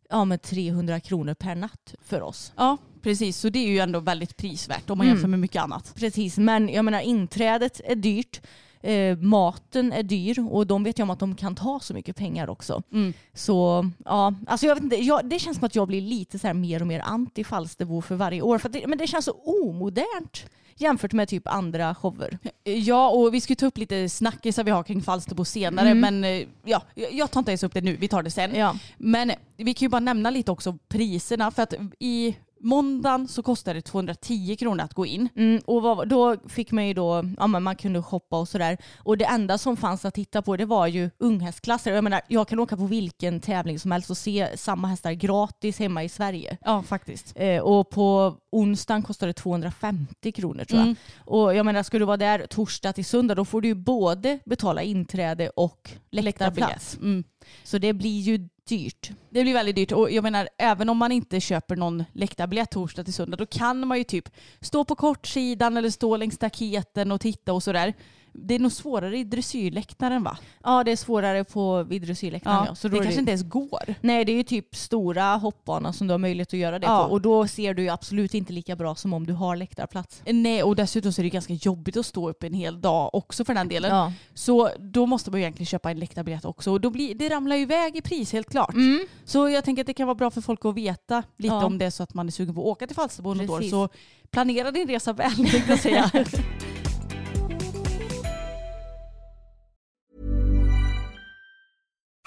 ja, med 300 kronor per natt för oss. Ja, precis. Så det är ju ändå väldigt prisvärt om man Mm. jämför med mycket annat. Precis, men jag menar inträdet är dyrt. Eh, maten är dyr och de vet ju om att de kan ta så mycket pengar också. Mm. Så ja, alltså jag vet inte, jag, det känns som att jag blir lite så här mer och mer anti Falsterbo för varje år. För det, men det känns så omodernt jämfört med typ andra shower. Ja, och vi ska ju ta upp lite snackisar vi har kring Falsterbo senare, Mm. men eh, ja, jag tar inte ens upp det nu, vi tar det sen. Ja. Men vi kan ju bara nämna lite också priserna, för att i måndagen så kostar det 210 kronor att gå in. Mm, och vad, då fick man ju då, ja men man kunde shoppa och sådär. Och det enda som fanns att titta på det var ju unghästklasser. Jag menar, jag kan åka på vilken tävling som helst och se samma hästar gratis hemma i Sverige. Ja, faktiskt. Eh, och på onsdagen kostar det 250 kronor tror jag. Mm. Och jag menar, ska du vara där torsdag till söndag då får du ju både betala inträde och läktarplats. Mm. Så det blir ju dyrt. Det blir väldigt dyrt och jag menar även om man inte köper någon läktarbiljett torsdag till söndag då kan man ju typ stå på kortsidan eller stå längs staketen och titta och sådär. Det är nog svårare i dressyrläktaren va? Ja, det är svårare på vid dressyrläktaren. Ja, så så det kanske inte ens går. Nej, det är ju typ stora hoppbanor som du har möjlighet att göra det Ja. på. Och då ser du ju absolut inte lika bra som om du har läktarplats. Nej och dessutom så är det ganska jobbigt att stå upp en hel dag också för den delen. Ja. Så då måste man ju egentligen köpa en läktarbiljett också och då blir, det ramlar ju iväg i pris helt klart. Mm. Så jag tänker att det kan vara bra för folk att veta lite Ja. om det så att man är sugen på att åka till Falsterbo något år. Så planera din resa väl tänkte jag säga.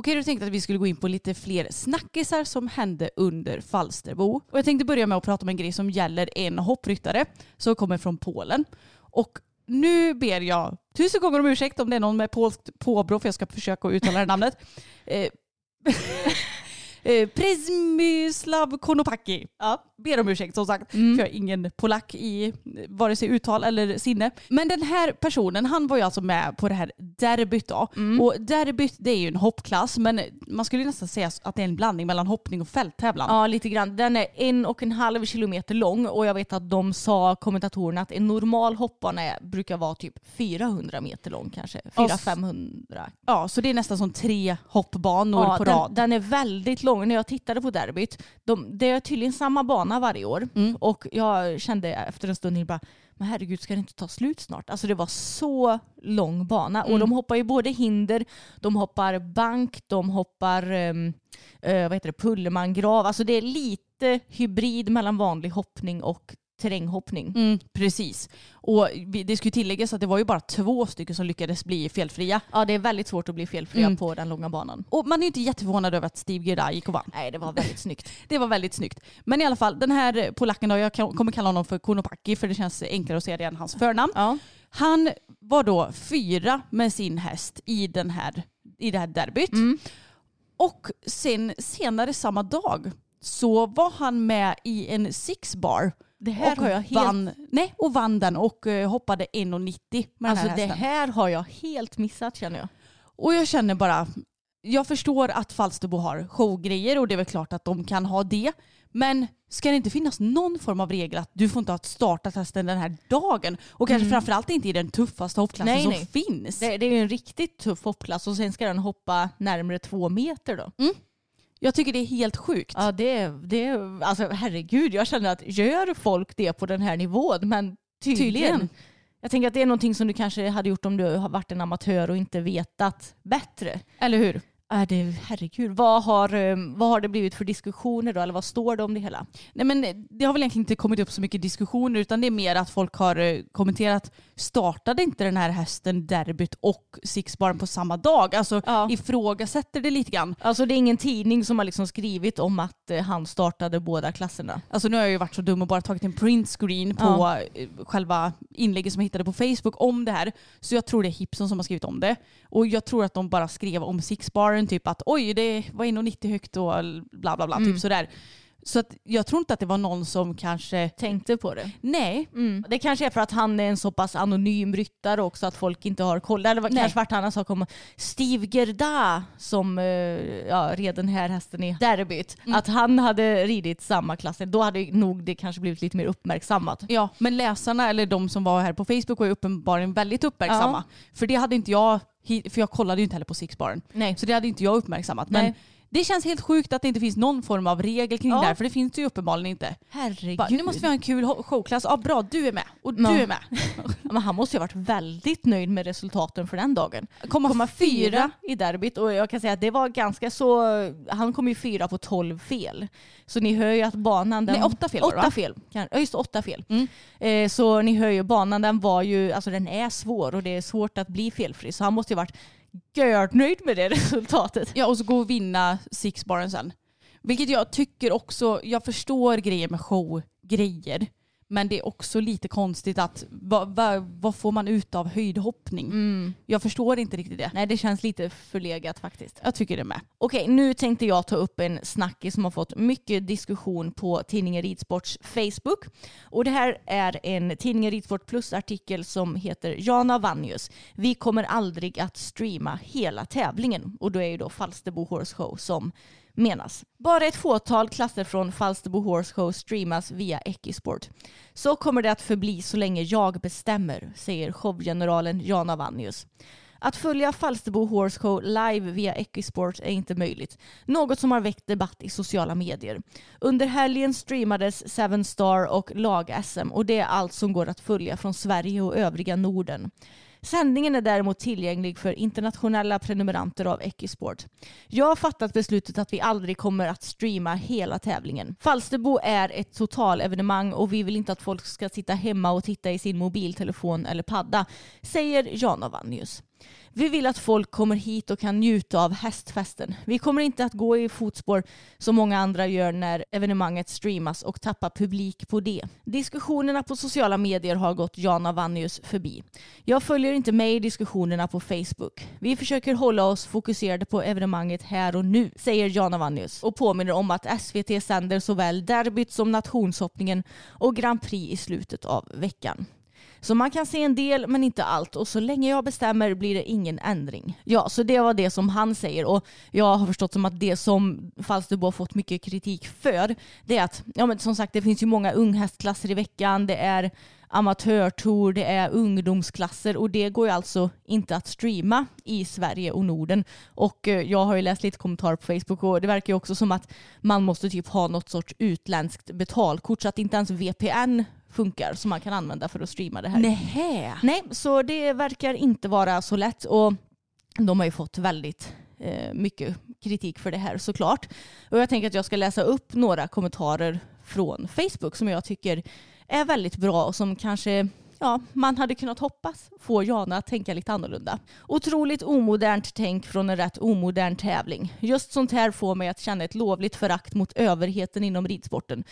Okej, då tänkte jag att vi skulle gå in på lite fler snackisar som hände under Falsterbo. Och jag tänkte börja med att prata om en grej som gäller en hoppryttare som kommer från Polen. Och nu ber jag tusen gånger om ursäkt om det är någon med polskt påbrå för jag ska försöka att uttala det namnet. Eh, eh, Konopacki. Ja, ber om ursäkt som sagt. För jag är ingen polack i vare sig uttal eller sinne. Men den här personen han var ju alltså med på det här derbyt då. Och derbyt det är ju en hoppklass men man skulle ju nästan säga att det är en blandning mellan hoppning och fälttävlan. Ja, lite grann. Den är en och en halv kilometer lång och jag vet att de sa, kommentatorerna, att en normal hoppbana brukar vara typ 400 meter lång kanske. Ja, 400-500. Ja, så det är nästan som tre hoppbanor Ja, på den, rad. den är väldigt lång. När jag tittade på derbyt, de, det är tydligen samma bana varje år. Mm. Och jag kände efter en stund bara, men herregud ska det inte ta slut snart? Alltså det var så lång bana. Mm. Och de hoppar ju både hinder, de hoppar bank, de hoppar um, vad heter det, pullermangrav. Alltså det är lite hybrid mellan vanlig hoppning och terränghoppning. Mm, precis. Och det skulle tilläggas att det var ju bara två stycken som lyckades bli felfria. Ja, det är väldigt svårt att bli felfria Mm. på den långa banan. Och man är ju inte jätteförvånad över att Steve Gerda gick och vann. Nej, det var väldigt snyggt. Det var väldigt snyggt. Men i alla fall, den här polacken då, jag kommer kalla honom för Konopaki för det känns enklare att säga det än hans förnamn. Ja. Han var då fyra med sin häst i, den här, i det här derbyt. Mm. Och sen senare samma dag så var han med i en six bar. Det här och har jag helt... vann, nej, och vann den och eh, hoppade 1,90 med Alltså den här det hästen. här har jag helt missat känner jag. Och jag känner bara, jag förstår att Falsterbo har showgrejer och det är väl klart att de kan ha det. Men ska det inte finnas någon form av regel att du får inte ha startat hästen den här dagen? Och kanske framförallt inte i den tuffaste hoppklassen Nej, som nej. finns. Det, det är ju en riktigt tuff hoppklass och sen ska den hoppa närmare två meter då. Jag tycker det är helt sjukt. Ja det, det, alltså herregud jag känner att gör folk det på den här nivån men tydligen. Tydligen. Jag tänker att det är någonting som du kanske hade gjort om du har varit en amatör och inte vetat bättre. Eller hur? Är det, herregud, vad har, eh, vad har det blivit för diskussioner då? Eller vad står det om det hela? Nej, men det har väl egentligen inte kommit upp så mycket diskussioner utan det är mer att folk har eh, kommenterat startade inte den här hästen derbyt och sixbaren på samma dag? Alltså Ja. ifrågasätter det lite grann. Alltså det är ingen tidning som har liksom skrivit om att eh, han startade båda klasserna. Alltså nu har jag ju varit så dum och bara tagit en printscreen på Ja. eh, själva inlägget som jag hittade på Facebook om det här. Så jag tror det är Hipson som har skrivit om det. Och jag tror att de bara skrev om sixbaren typ att oj det var 1,90 högt och bla bla bla Mm. typ sådär. Så att jag tror inte att det var någon som kanske, Tänkte på det. nej, Mm. Det kanske är för att han är en så pass anonym ryttare också att folk inte har koll. Varit- Nej. kanske varit en annan sak om Steve Gerda som eh, ja, red den här hästen i derbyt. Att han hade ridit samma klass. Då hade nog det kanske blivit lite mer uppmärksammat. Ja, men läsarna eller de som var här på Facebook var ju uppenbarligen väldigt uppmärksamma. För det hade inte jag, för jag kollade ju inte heller på sixbaren. Nej. Så det hade inte jag uppmärksammat. Men Nej. Det känns helt sjukt att det inte finns någon form av regel kring Ja. det här, för det finns det ju uppenbarligen inte. Herregud. Bara, nu måste vi ha en kul ho- showklass. Ja bra, du är med. Och Ja. du är med. Men han måste ju ha varit väldigt nöjd med resultaten för den dagen. Komma, Komma fyra. fyra i derbyt och jag kan säga att det var ganska så, han kom ju fyra på tolv fel. Så ni hör ju att banan den... Nej, åtta fel Åtta va? fel. Ja just åtta fel. Mm. Eh, så ni hör ju banan den var ju, alltså den är svår och det är svårt att bli felfri. Så han måste ju varit görnöjd med det resultatet. Ja och så gå och vinna sixbaren sen. Vilket jag tycker också, jag förstår grejer med showgrejer. Men det är också lite konstigt att vad, vad, vad får man ut av höjdhoppning? Jag förstår inte riktigt det. Nej det känns lite förlegat faktiskt. Jag tycker det med. Okej, nu tänkte jag ta upp en snackis som har fått mycket diskussion på tidningen Ridsports Facebook. Och det här är en tidningen Ridsport Plus-artikel som heter Jana Vannius. Vi kommer aldrig att streama hela tävlingen. Och då är ju då Falsterbo Horse Show som menas. Bara ett fåtal klasser från Falsterbo Horse Show streamas via Equisport. Så kommer det att förbli så länge jag bestämmer, säger showgeneralen Jan Avanius. Att följa Falsterbo Horse Show live via Equisport är inte möjligt. Något som har väckt debatt i sociala medier. Under helgen streamades Seven Star och lag-SM och det är allt som går att följa från Sverige och övriga Norden. Sändningen är däremot tillgänglig för internationella prenumeranter av Equisport. Jag har fattat beslutet att vi aldrig kommer att streama hela tävlingen. Falsterbo är ett totalevenemang och vi vill inte att folk ska sitta hemma och titta i sin mobiltelefon eller padda, säger Jana Avanius. Vi vill att folk kommer hit och kan njuta av hästfesten. Vi kommer inte att gå i fotspår som många andra gör när evenemanget streamas och tappa publik på det. Diskussionerna på sociala medier har gått Jana Vannius förbi. Jag följer inte med i diskussionerna på Facebook. Vi försöker hålla oss fokuserade på evenemanget här och nu, säger Jana Vannius och påminner om att SVT sänder såväl derbyt som nationshoppningen och Grand Prix i slutet av veckan. Så man kan se en del men inte allt. Och så länge jag bestämmer blir det ingen ändring. Ja, så det var det som han säger. Och jag har förstått som att det som Falsterbo har fått mycket kritik för det är att, ja men som sagt det finns ju många unghästklasser i veckan, det är amatörtour, det är ungdomsklasser och det går ju alltså inte att streama i Sverige och Norden. Och eh, jag har ju läst lite kommentarer på Facebook och det verkar ju också som att man måste typ ha något sorts utländskt betalkort så att inte ens VPN funkar som man kan använda för att streama det här. Nähä. Nej, så det verkar inte vara så lätt och de har ju fått väldigt eh, mycket kritik för det här såklart. Och jag tänker att jag ska läsa upp några kommentarer från Facebook som jag tycker är väldigt bra och som kanske ja, man hade kunnat hoppas få Jana att tänka lite annorlunda. Otroligt omodernt tänk från en rätt omodern tävling. Just sånt här får mig att känna ett lovligt förakt mot överheten inom ridsporten.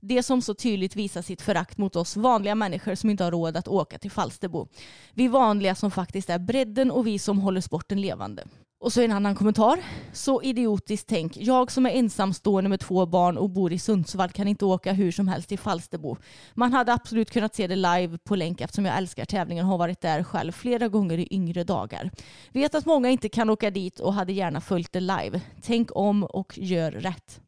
Det som så tydligt visar sitt förakt mot oss vanliga människor som inte har råd att åka till Falsterbo. Vi vanliga som faktiskt är bredden och vi som håller sporten levande. Och så en annan kommentar. Så idiotiskt tänk. Jag som är ensamstående med två barn och bor i Sundsvall kan inte åka hur som helst till Falsterbo. Man hade absolut kunnat se det live på länk eftersom jag älskar tävlingen och har varit där själv flera gånger i yngre dagar. Vet att många inte kan åka dit och hade gärna följt det live. Tänk om och gör rätt.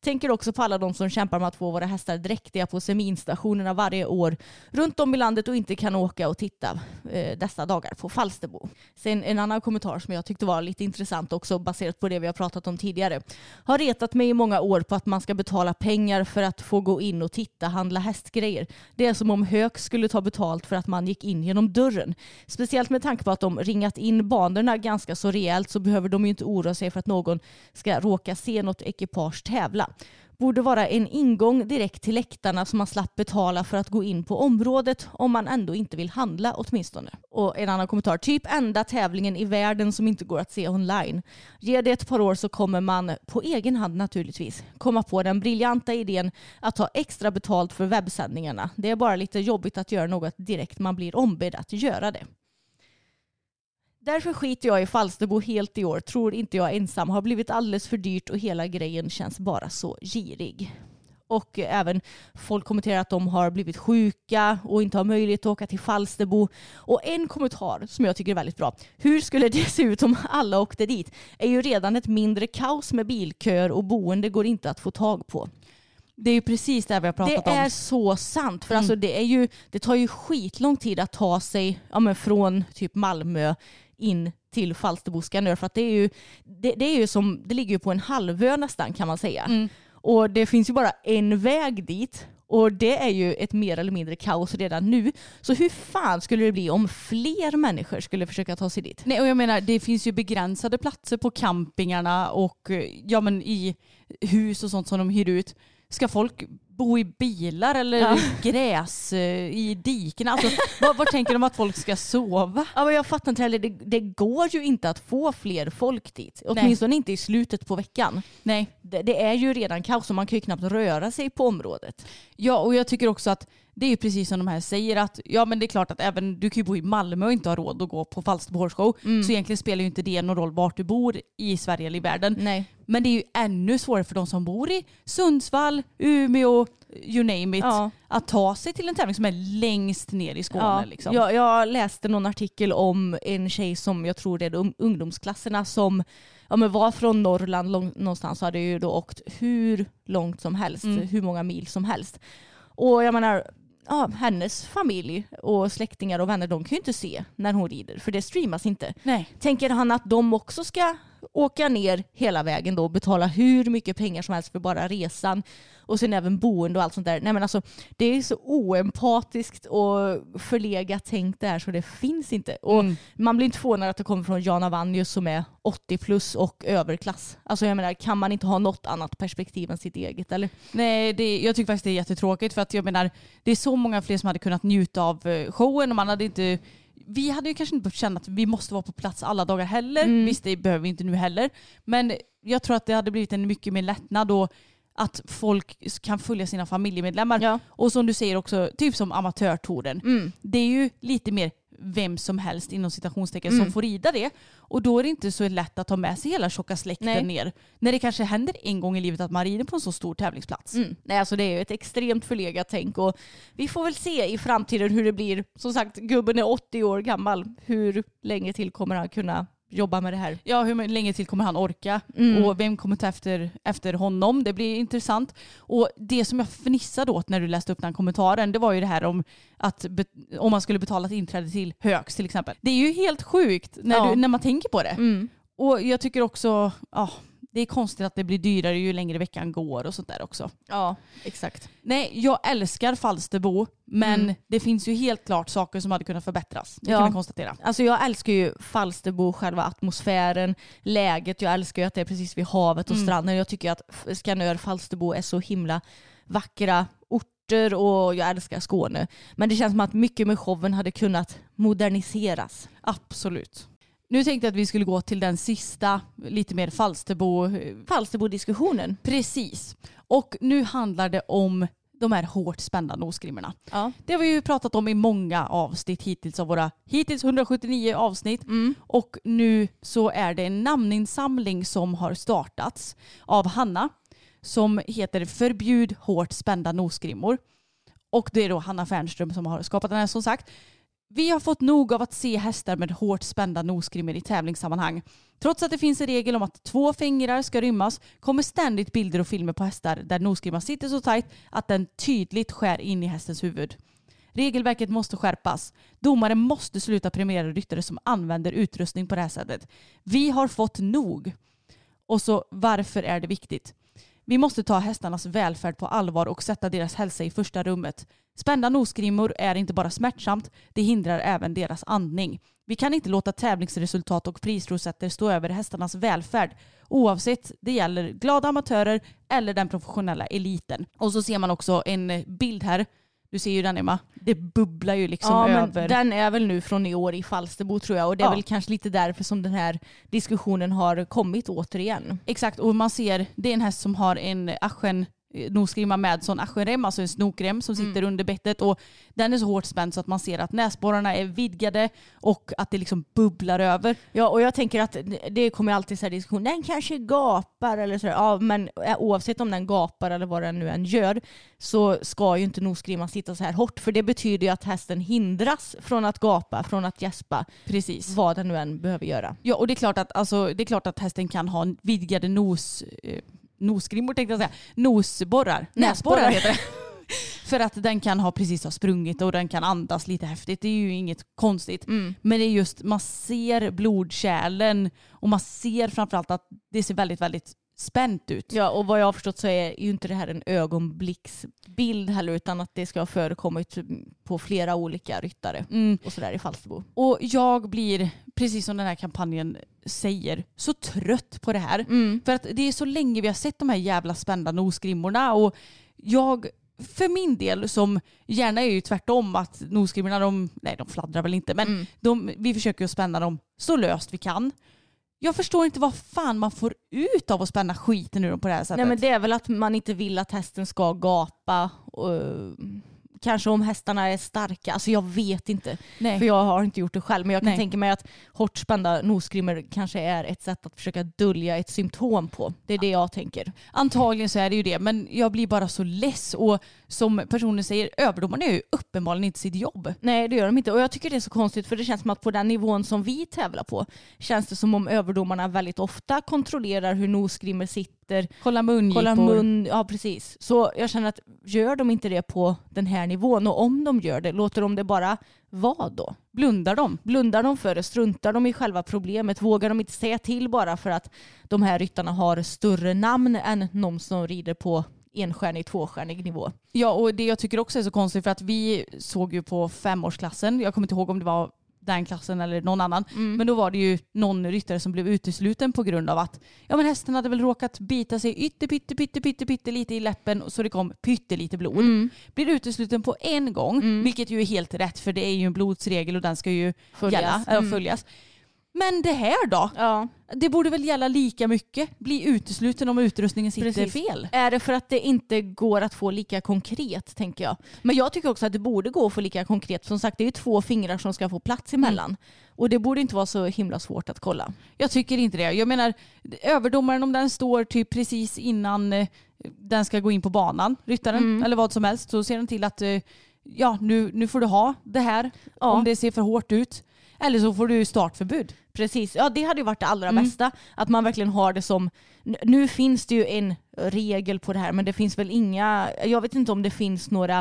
Tänker också på alla de som kämpar med att få våra hästar dräktiga på seminstationerna varje år runt om i landet och inte kan åka och titta eh, dessa dagar på Falsterbo. Sen en annan kommentar som jag tyckte var lite intressant också baserat på det vi har pratat om tidigare. Har retat mig i många år på att man ska betala pengar för att få gå in och titta, handla hästgrejer. Det är som om Höök skulle ta betalt för att man gick in genom dörren. Speciellt med tanke på att de ringat in banorna ganska så rejält så behöver de ju inte oroa sig för att någon ska råka se något ekipage tävla borde vara en ingång direkt till läktarna så man slapp betala för att gå in på området om man ändå inte vill handla åtminstone. Och en annan kommentar, typ enda tävlingen i världen som inte går att se online. Ge det ett par år så kommer man, på egen hand naturligtvis, komma på den briljanta idén att ta extra betalt för webbsändningarna. Det är bara lite jobbigt att göra något direkt man blir ombedd att göra det. Därför skiter jag i Falsterbo helt i år. Tror inte jag ensam. Har blivit alldeles för dyrt och hela grejen känns bara så girig. Och även folk kommenterar att de har blivit sjuka och inte har möjlighet att åka till Falsterbo. Och en kommentar som jag tycker är väldigt bra. Hur skulle det se ut om alla åkte dit? Är ju redan ett mindre kaos med bilköer och boende går inte att få tag på. Det är ju precis det vi har pratat det om. Det är så sant. För mm. alltså det, är ju, det tar ju skitlång tid att ta sig ja, men från typ Malmö in till Falsterbo Skanör för att det är ju, det, det, är ju som, det ligger ju på en halvö nästan kan man säga. Mm. Och det finns ju bara en väg dit och det är ju ett mer eller mindre kaos redan nu. Så hur fan skulle det bli om fler människor skulle försöka ta sig dit? Nej, och jag menar det finns ju begränsade platser på campingarna och ja, men i hus och sånt som de hyr ut. Ska folk bo i bilar eller ja. gräs eh, i diken? Alltså, var, var tänker de att folk ska sova? Ja, men jag fattar inte heller. Det, det går ju inte att få fler folk dit. Åtminstone Nej. inte i slutet på veckan. Nej. Det, det, är ju redan kaos och man kan ju knappt röra sig på området. Ja, och jag tycker också att det är precis som de här säger att ja men det är klart att även du kan ju bo i Malmö och inte ha råd att gå på Falsterbo Horse mm. Så egentligen spelar ju inte det någon roll vart du bor i Sverige eller i världen. Nej. Men det är ju ännu svårare för de som bor i Sundsvall, Umeå, you name it, ja. att ta sig till en tävling som är längst ner i Skåne. Ja. Liksom. Jag, jag läste någon artikel om en tjej som jag tror det är ungdomsklasserna som ja, men var från Norrland lång, någonstans och hade ju då åkt hur långt som helst, mm. hur många mil som helst. Och jag menar, ja, hennes familj och släktingar och vänner de kan ju inte se när hon rider för det streamas inte. Nej. Tänker han att de också ska åka ner hela vägen då och betala hur mycket pengar som helst för bara resan och sen även boende och allt sånt där. Nej men alltså det är så oempatiskt och förlegat tänkt där så det finns inte. Och mm. man blir inte förvånad att det kommer från Jana Vanjus som är 80 plus och överklass. Alltså jag menar kan man inte ha något annat perspektiv än sitt eget eller? Nej det, jag tycker faktiskt det är jättetråkigt för att jag menar det är så många fler som hade kunnat njuta av eh, showen och man hade inte vi hade ju kanske inte behövt känna att vi måste vara på plats alla dagar heller. Mm. Visst, det behöver vi inte nu heller. Men jag tror att det hade blivit en mycket mer lättnad och att folk kan följa sina familjemedlemmar. Ja. Och som du säger också, typ som amatörtouren. Mm. Det är ju lite mer vem som helst inom citationstecken mm. som får rida det. Och då är det inte så lätt att ta med sig hela tjocka släkten Nej. ner. När det kanske händer en gång i livet att man rider på en så stor tävlingsplats. Mm. Nej, alltså det är ju ett extremt förlegat tänk och vi får väl se i framtiden hur det blir. Som sagt, gubben är 80 år gammal. Hur länge till kommer han kunna jobba med det här. Ja, hur länge till kommer han orka? Mm. Och vem kommer ta efter, efter honom? Det blir intressant. Och det som jag fnissade åt när du läste upp den kommentaren, det var ju det här om att om man skulle betala ett inträde till Högs till exempel. Det är ju helt sjukt när, ja. du, när man tänker på det. Mm. Och jag tycker också, ja, det är konstigt att det blir dyrare ju längre veckan går och sånt där också. Ja, exakt. Nej, jag älskar Falsterbo, men mm. det finns ju helt klart saker som hade kunnat förbättras. Det ja. kan man konstatera. Alltså jag älskar ju Falsterbo, själva atmosfären, läget. Jag älskar ju att det är precis vid havet och mm. stranden. Jag tycker att Skanör, Falsterbo är så himla vackra sporter och jag älskar Skåne. Men det känns som att mycket med showen hade kunnat moderniseras. Absolut. Nu tänkte jag att vi skulle gå till den sista, lite mer Falsterbo... Falsterbo-diskussionen. Precis. Och nu handlar det om de här hårt spända nosgrimmarna. Ja. Det har vi ju pratat om i många avsnitt hittills av våra hittills 179 avsnitt. Mm. Och nu så är det en namninsamling som har startats av Hanna som heter Förbjud hårt spända nosgrimmor. Och det är då Hanna Fernström som har skapat den här som sagt. Vi har fått nog av att se hästar med hårt spända nosgrimmor i tävlingssammanhang. Trots att det finns en regel om att två fingrar ska rymmas kommer ständigt bilder och filmer på hästar där nosgrimman sitter så tajt att den tydligt skär in i hästens huvud. Regelverket måste skärpas. Domare måste sluta premiera ryttare som använder utrustning på det här sättet. Vi har fått nog. Och så varför är det viktigt? Vi måste ta hästarnas välfärd på allvar och sätta deras hälsa i första rummet. Spända nosgrimmor är inte bara smärtsamt, det hindrar även deras andning. Vi kan inte låta tävlingsresultat och prisrosetter stå över hästarnas välfärd oavsett det gäller glada amatörer eller den professionella eliten. Och så ser man också en bild här. Du ser ju den Emma. Det bubblar ju liksom ja, över. men den är väl nu från i år i Falsterbo tror jag och det är Ja. väl kanske lite därför som den här diskussionen har kommit återigen. Exakt, och man ser, det är en häst som har en aschen eh, nosgrimma med sån aschenrem, alltså en snokrem som sitter under bettet och den är så hårt spänd så att man ser att näsborrarna är vidgade och att det liksom bubblar över. Ja och jag tänker att det kommer alltid så här diskussion, den kanske gapar eller sådär. Ja men eh, oavsett om den gapar eller vad den nu än gör så ska ju inte nosgrimman sitta så här hårt för det betyder ju att hästen hindras från att gapa, från att gäspa. Precis. Vad den nu än behöver göra. Ja, och det är klart att, alltså, det är klart att hästen kan ha vidgade nos, eh, nosgrimmor tänkte jag säga. Nosborrar. Näsborrar. Heter det. För att den kan ha precis ha sprungit och den kan andas lite häftigt. Det är ju inget konstigt. Mm. Men det är just, man ser blodkärlen och man ser framförallt att det ser väldigt, väldigt spänt ut. Ja och vad jag har förstått så är ju inte det här en ögonblicksbild heller utan att det ska ha förekommit på flera olika ryttare Mm. och sådär i Falsterbo. Och jag blir, precis som den här kampanjen säger, så trött på det här. Mm. För att det är så länge vi har sett de här jävla spända nosgrimmorna och jag för min del som gärna är ju tvärtom att nosgrimmorna de, nej de fladdrar väl inte men Mm. de, vi försöker ju spänna dem så löst vi kan. Jag förstår inte vad fan man får ut av att spänna skiten ur dem på det här sättet. Nej men det är väl att man inte vill att hästen ska gapa. Och, kanske om hästarna är starka, alltså jag vet inte. Nej. För jag har inte gjort det själv. Men jag kan Nej. tänka mig att hårt spända nosgrimmor kanske är ett sätt att försöka dölja ett symptom på. Det är det jag tänker. Antagligen så är det ju det, men jag blir bara så less. Och som personen säger, överdomarna gör ju uppenbarligen inte sitt jobb. Nej det gör de inte. Och jag tycker det är så konstigt för det känns som att på den nivån som vi tävlar på känns det som om överdomarna väldigt ofta kontrollerar hur nosgrimmor sitter. Kolla mungipor. Kolla mun, ja precis. Så jag känner att gör de inte det på den här nivån och om de gör det, låter de det bara vara då? Blundar de? Blundar de för det? Struntar de i själva problemet? Vågar de inte säga till bara för att de här ryttarna har större namn än någon som rider på enstjärnig, tvåstjärnig nivå? Ja, och det jag tycker också är så konstigt för att vi såg ju på femårsklassen, jag kommer inte ihåg om det var den klassen eller någon annan, men då var det ju någon ryttare som blev utesluten på grund av att ja, men hästen hade väl råkat bita sig ytter, pytte, pytte, pytte, pytte lite i läppen så det kom pyttelite blod. Mm. Blir utesluten på en gång, vilket ju är helt rätt för det är ju en blodsregel och den ska ju Följas. Gälla, eller Mm. följas. Men det här då? Ja. Det borde väl gälla lika mycket? Bli utesluten om utrustningen sitter Precis. fel? Är det för att det inte går att få lika konkret tänker jag. Men jag tycker också att det borde gå att få lika konkret. Som sagt det är ju två fingrar som ska få plats emellan. Och det borde inte vara så himla svårt att kolla. Jag tycker inte det. Jag menar, överdomaren om den står typ precis innan eh, den ska gå in på banan, ryttaren, Mm. eller vad som helst, så ser den till att eh, ja, nu, nu får du ha det här Ja. om det ser för hårt ut. Eller så får du startförbud. Precis, ja det hade ju varit det allra Mm. bästa. Att man verkligen har det som, nu finns det ju en regel på det här men det finns väl inga, jag vet inte om det finns några,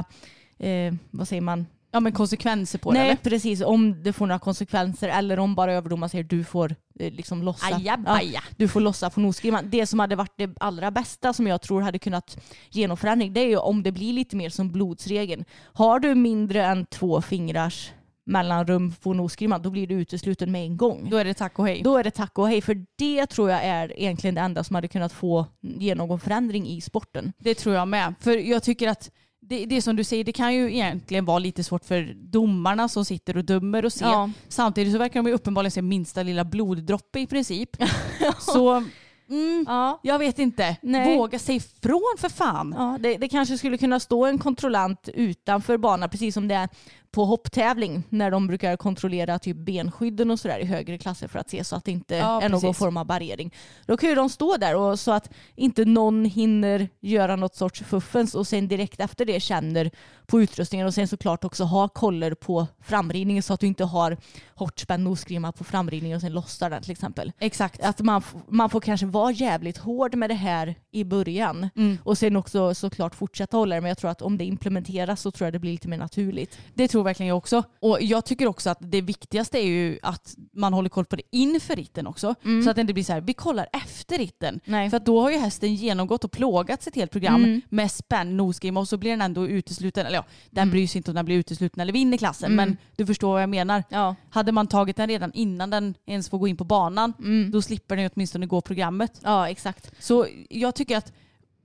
eh, vad säger man? Ja men konsekvenser på det Nej precis, om det får några konsekvenser eller om bara överdomaren säger du får eh, liksom lossa. Ajabaja. Ja, du får lossa på nosgrimman. Det som hade varit det allra bästa som jag tror hade kunnat ge någon förändring det är ju om det blir lite mer som blodsregeln. Har du mindre än två fingrars mellanrum på nosgrimman då blir du utesluten med en gång. Då är det tack och hej. Då är det tack och hej. För det tror jag är egentligen det enda som hade kunnat få ge någon förändring i sporten. Det tror jag med. För jag tycker att det, det som du säger, det kan ju egentligen vara lite svårt för domarna som sitter och dömer och ser. Ja. Samtidigt så verkar de ju uppenbarligen se minsta lilla bloddroppe i princip. så mm, Ja. jag vet inte. Nej. Våga sig ifrån för fan. Ja, det, det kanske skulle kunna stå en kontrollant utanför banan precis som det är på hopptävling när de brukar kontrollera typ benskydden och sådär i högre klasser för att se så att det inte Ja, är någon precis. form av barriering. Då kan ju de stå där och så att inte någon hinner göra något sorts fuffens och sen direkt efter det känner på utrustningen och sen såklart också ha koller på framridningen så att du inte har hårt spänd nosgrimma på framridningen och sen lossar den till exempel. Exakt. Att man, man får kanske vara jävligt hård med det här i början Mm. och sen också såklart fortsätta hålla det. Men jag tror att om det implementeras så tror jag det blir lite mer naturligt. Det tror verkligen jag också. Och jag tycker också att det viktigaste är ju att man håller koll på det inför ritten också. Så att det inte blir så här, vi kollar efter ritten. Nej. För att då har ju hästen genomgått och plågats ett helt program Mm. med spänd nosgrimma och så blir den ändå utesluten. Eller ja, den bryr sig inte om den blir utesluten eller vinner klassen. Men du förstår vad jag menar. Ja. Hade man tagit den redan innan den ens får gå in på banan, då slipper den ju åtminstone gå programmet. ja, exakt. Så jag tycker att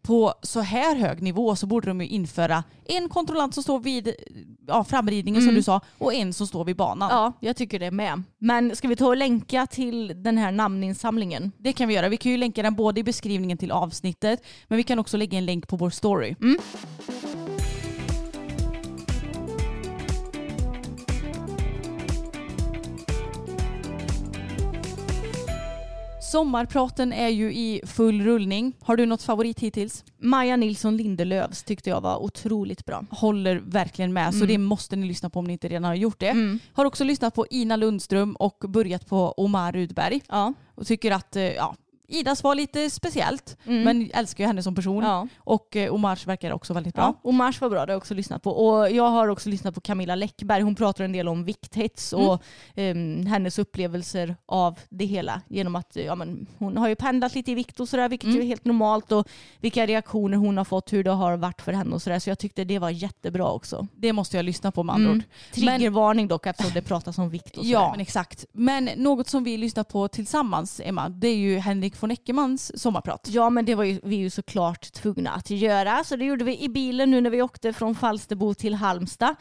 på så här hög nivå så borde de ju införa en kontrollant som står vid ja, framridningen som du sa och en som står vid banan. Ja, jag tycker det med. Men ska vi ta och länka till den här namninsamlingen? Det kan vi göra. Vi kan ju länka den både i beskrivningen till avsnittet men vi kan också lägga en länk på vår story. Sommarpraten är ju i full rullning. Har du något favorit hittills? Maja Nilsson Lindelövs tyckte jag var otroligt bra. Håller verkligen med så det måste ni lyssna på om ni inte redan har gjort det. Har också lyssnat på Ina Lundström och börjat på Omar Rudberg. Ja. och tycker att eh, ja, Idas var lite speciellt men älskar ju henne som person. Ja. Och eh, Omars verkar också väldigt bra. Ja, och Mars var bra, det har jag också lyssnat på. Och jag har också lyssnat på Camilla Läckberg. Hon pratar en del om vikthets och em, hennes upplevelser av det hela. Genom att ja, men, hon har ju pendlat lite i vikt och sådär, vilket ju är helt normalt. Och vilka reaktioner hon har fått, hur det har varit för henne och sådär. Så jag tyckte det var jättebra också. Det måste jag lyssna på med andra ord. Triggervarning dock eftersom det pratas om vikt och sådär. Ja, men exakt. Men något som vi lyssnar på tillsammans, Emma, det är ju Henrik von Eckermans sommarprat. Ja men det var ju, vi ju såklart tvungna att göra. Så det gjorde vi i bilen nu när vi åkte från Falsterbo till Halmstad.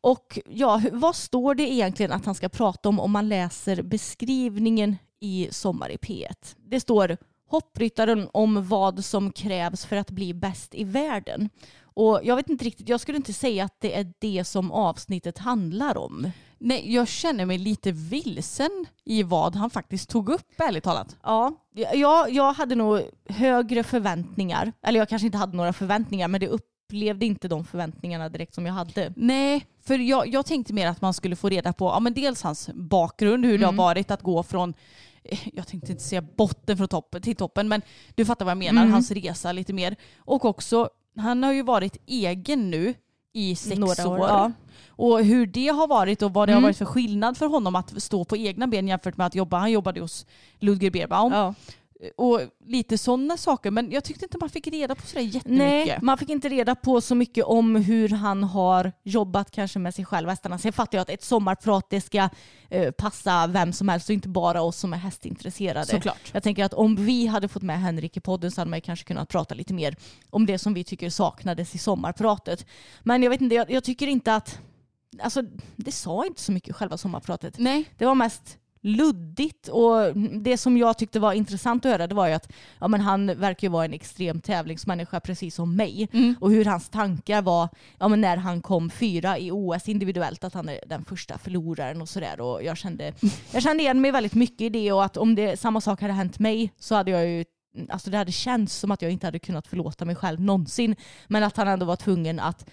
Och ja, vad står det egentligen att han ska prata om om man läser beskrivningen i Sommar i P1? Det står hoppryttaren om vad som krävs för att bli bäst i världen. Och jag vet inte riktigt, jag skulle inte säga att det är det som avsnittet handlar om. Nej, jag känner mig lite vilsen i vad han faktiskt tog upp, ärligt talat. Ja, jag, jag hade nog högre förväntningar. Eller jag kanske inte hade några förväntningar men det upplevde inte de förväntningarna direkt som jag hade. Nej, för jag, jag tänkte mer att man skulle få reda på ja, men dels hans bakgrund, hur det har varit att gå från eh, jag tänkte inte säga botten från toppen till toppen, men du fattar vad jag menar, hans resa lite mer. Och också, han har ju varit egen nu i sex Några år. år, ja. Och hur det har varit och vad det har varit för skillnad för honom att stå på egna ben jämfört med att jobba. Han jobbade hos Ludger Beerbaum. Ja. Och lite sådana saker. Men jag tyckte inte man fick reda på sådär jättemycket. Nej, man fick inte reda på så mycket om hur han har jobbat kanske med sig själv hästarna. Sen fattar jag att ett sommarprat det ska eh, passa vem som helst och inte bara oss som är hästintresserade. Såklart. Jag tänker att om vi hade fått med Henrik i podden så hade man kanske kunnat prata lite mer om det som vi tycker saknades i sommarpratet. Men jag vet inte, jag, jag tycker inte att Alltså det sa inte så mycket själva sommarpratet. Nej. Det var mest luddigt och det som jag tyckte var intressant att höra det var ju att ja, men han verkar ju vara en extrem tävlingsmänniska precis som mig. Och hur hans tankar var ja, men när han kom fyra i OS individuellt att han är den första förloraren och sådär. Och jag kände, jag kände igen mig väldigt mycket i det och att om det, samma sak hade hänt mig så hade jag ju Alltså det hade känts som att jag inte hade kunnat förlåta mig själv någonsin. Men att han ändå var tvungen att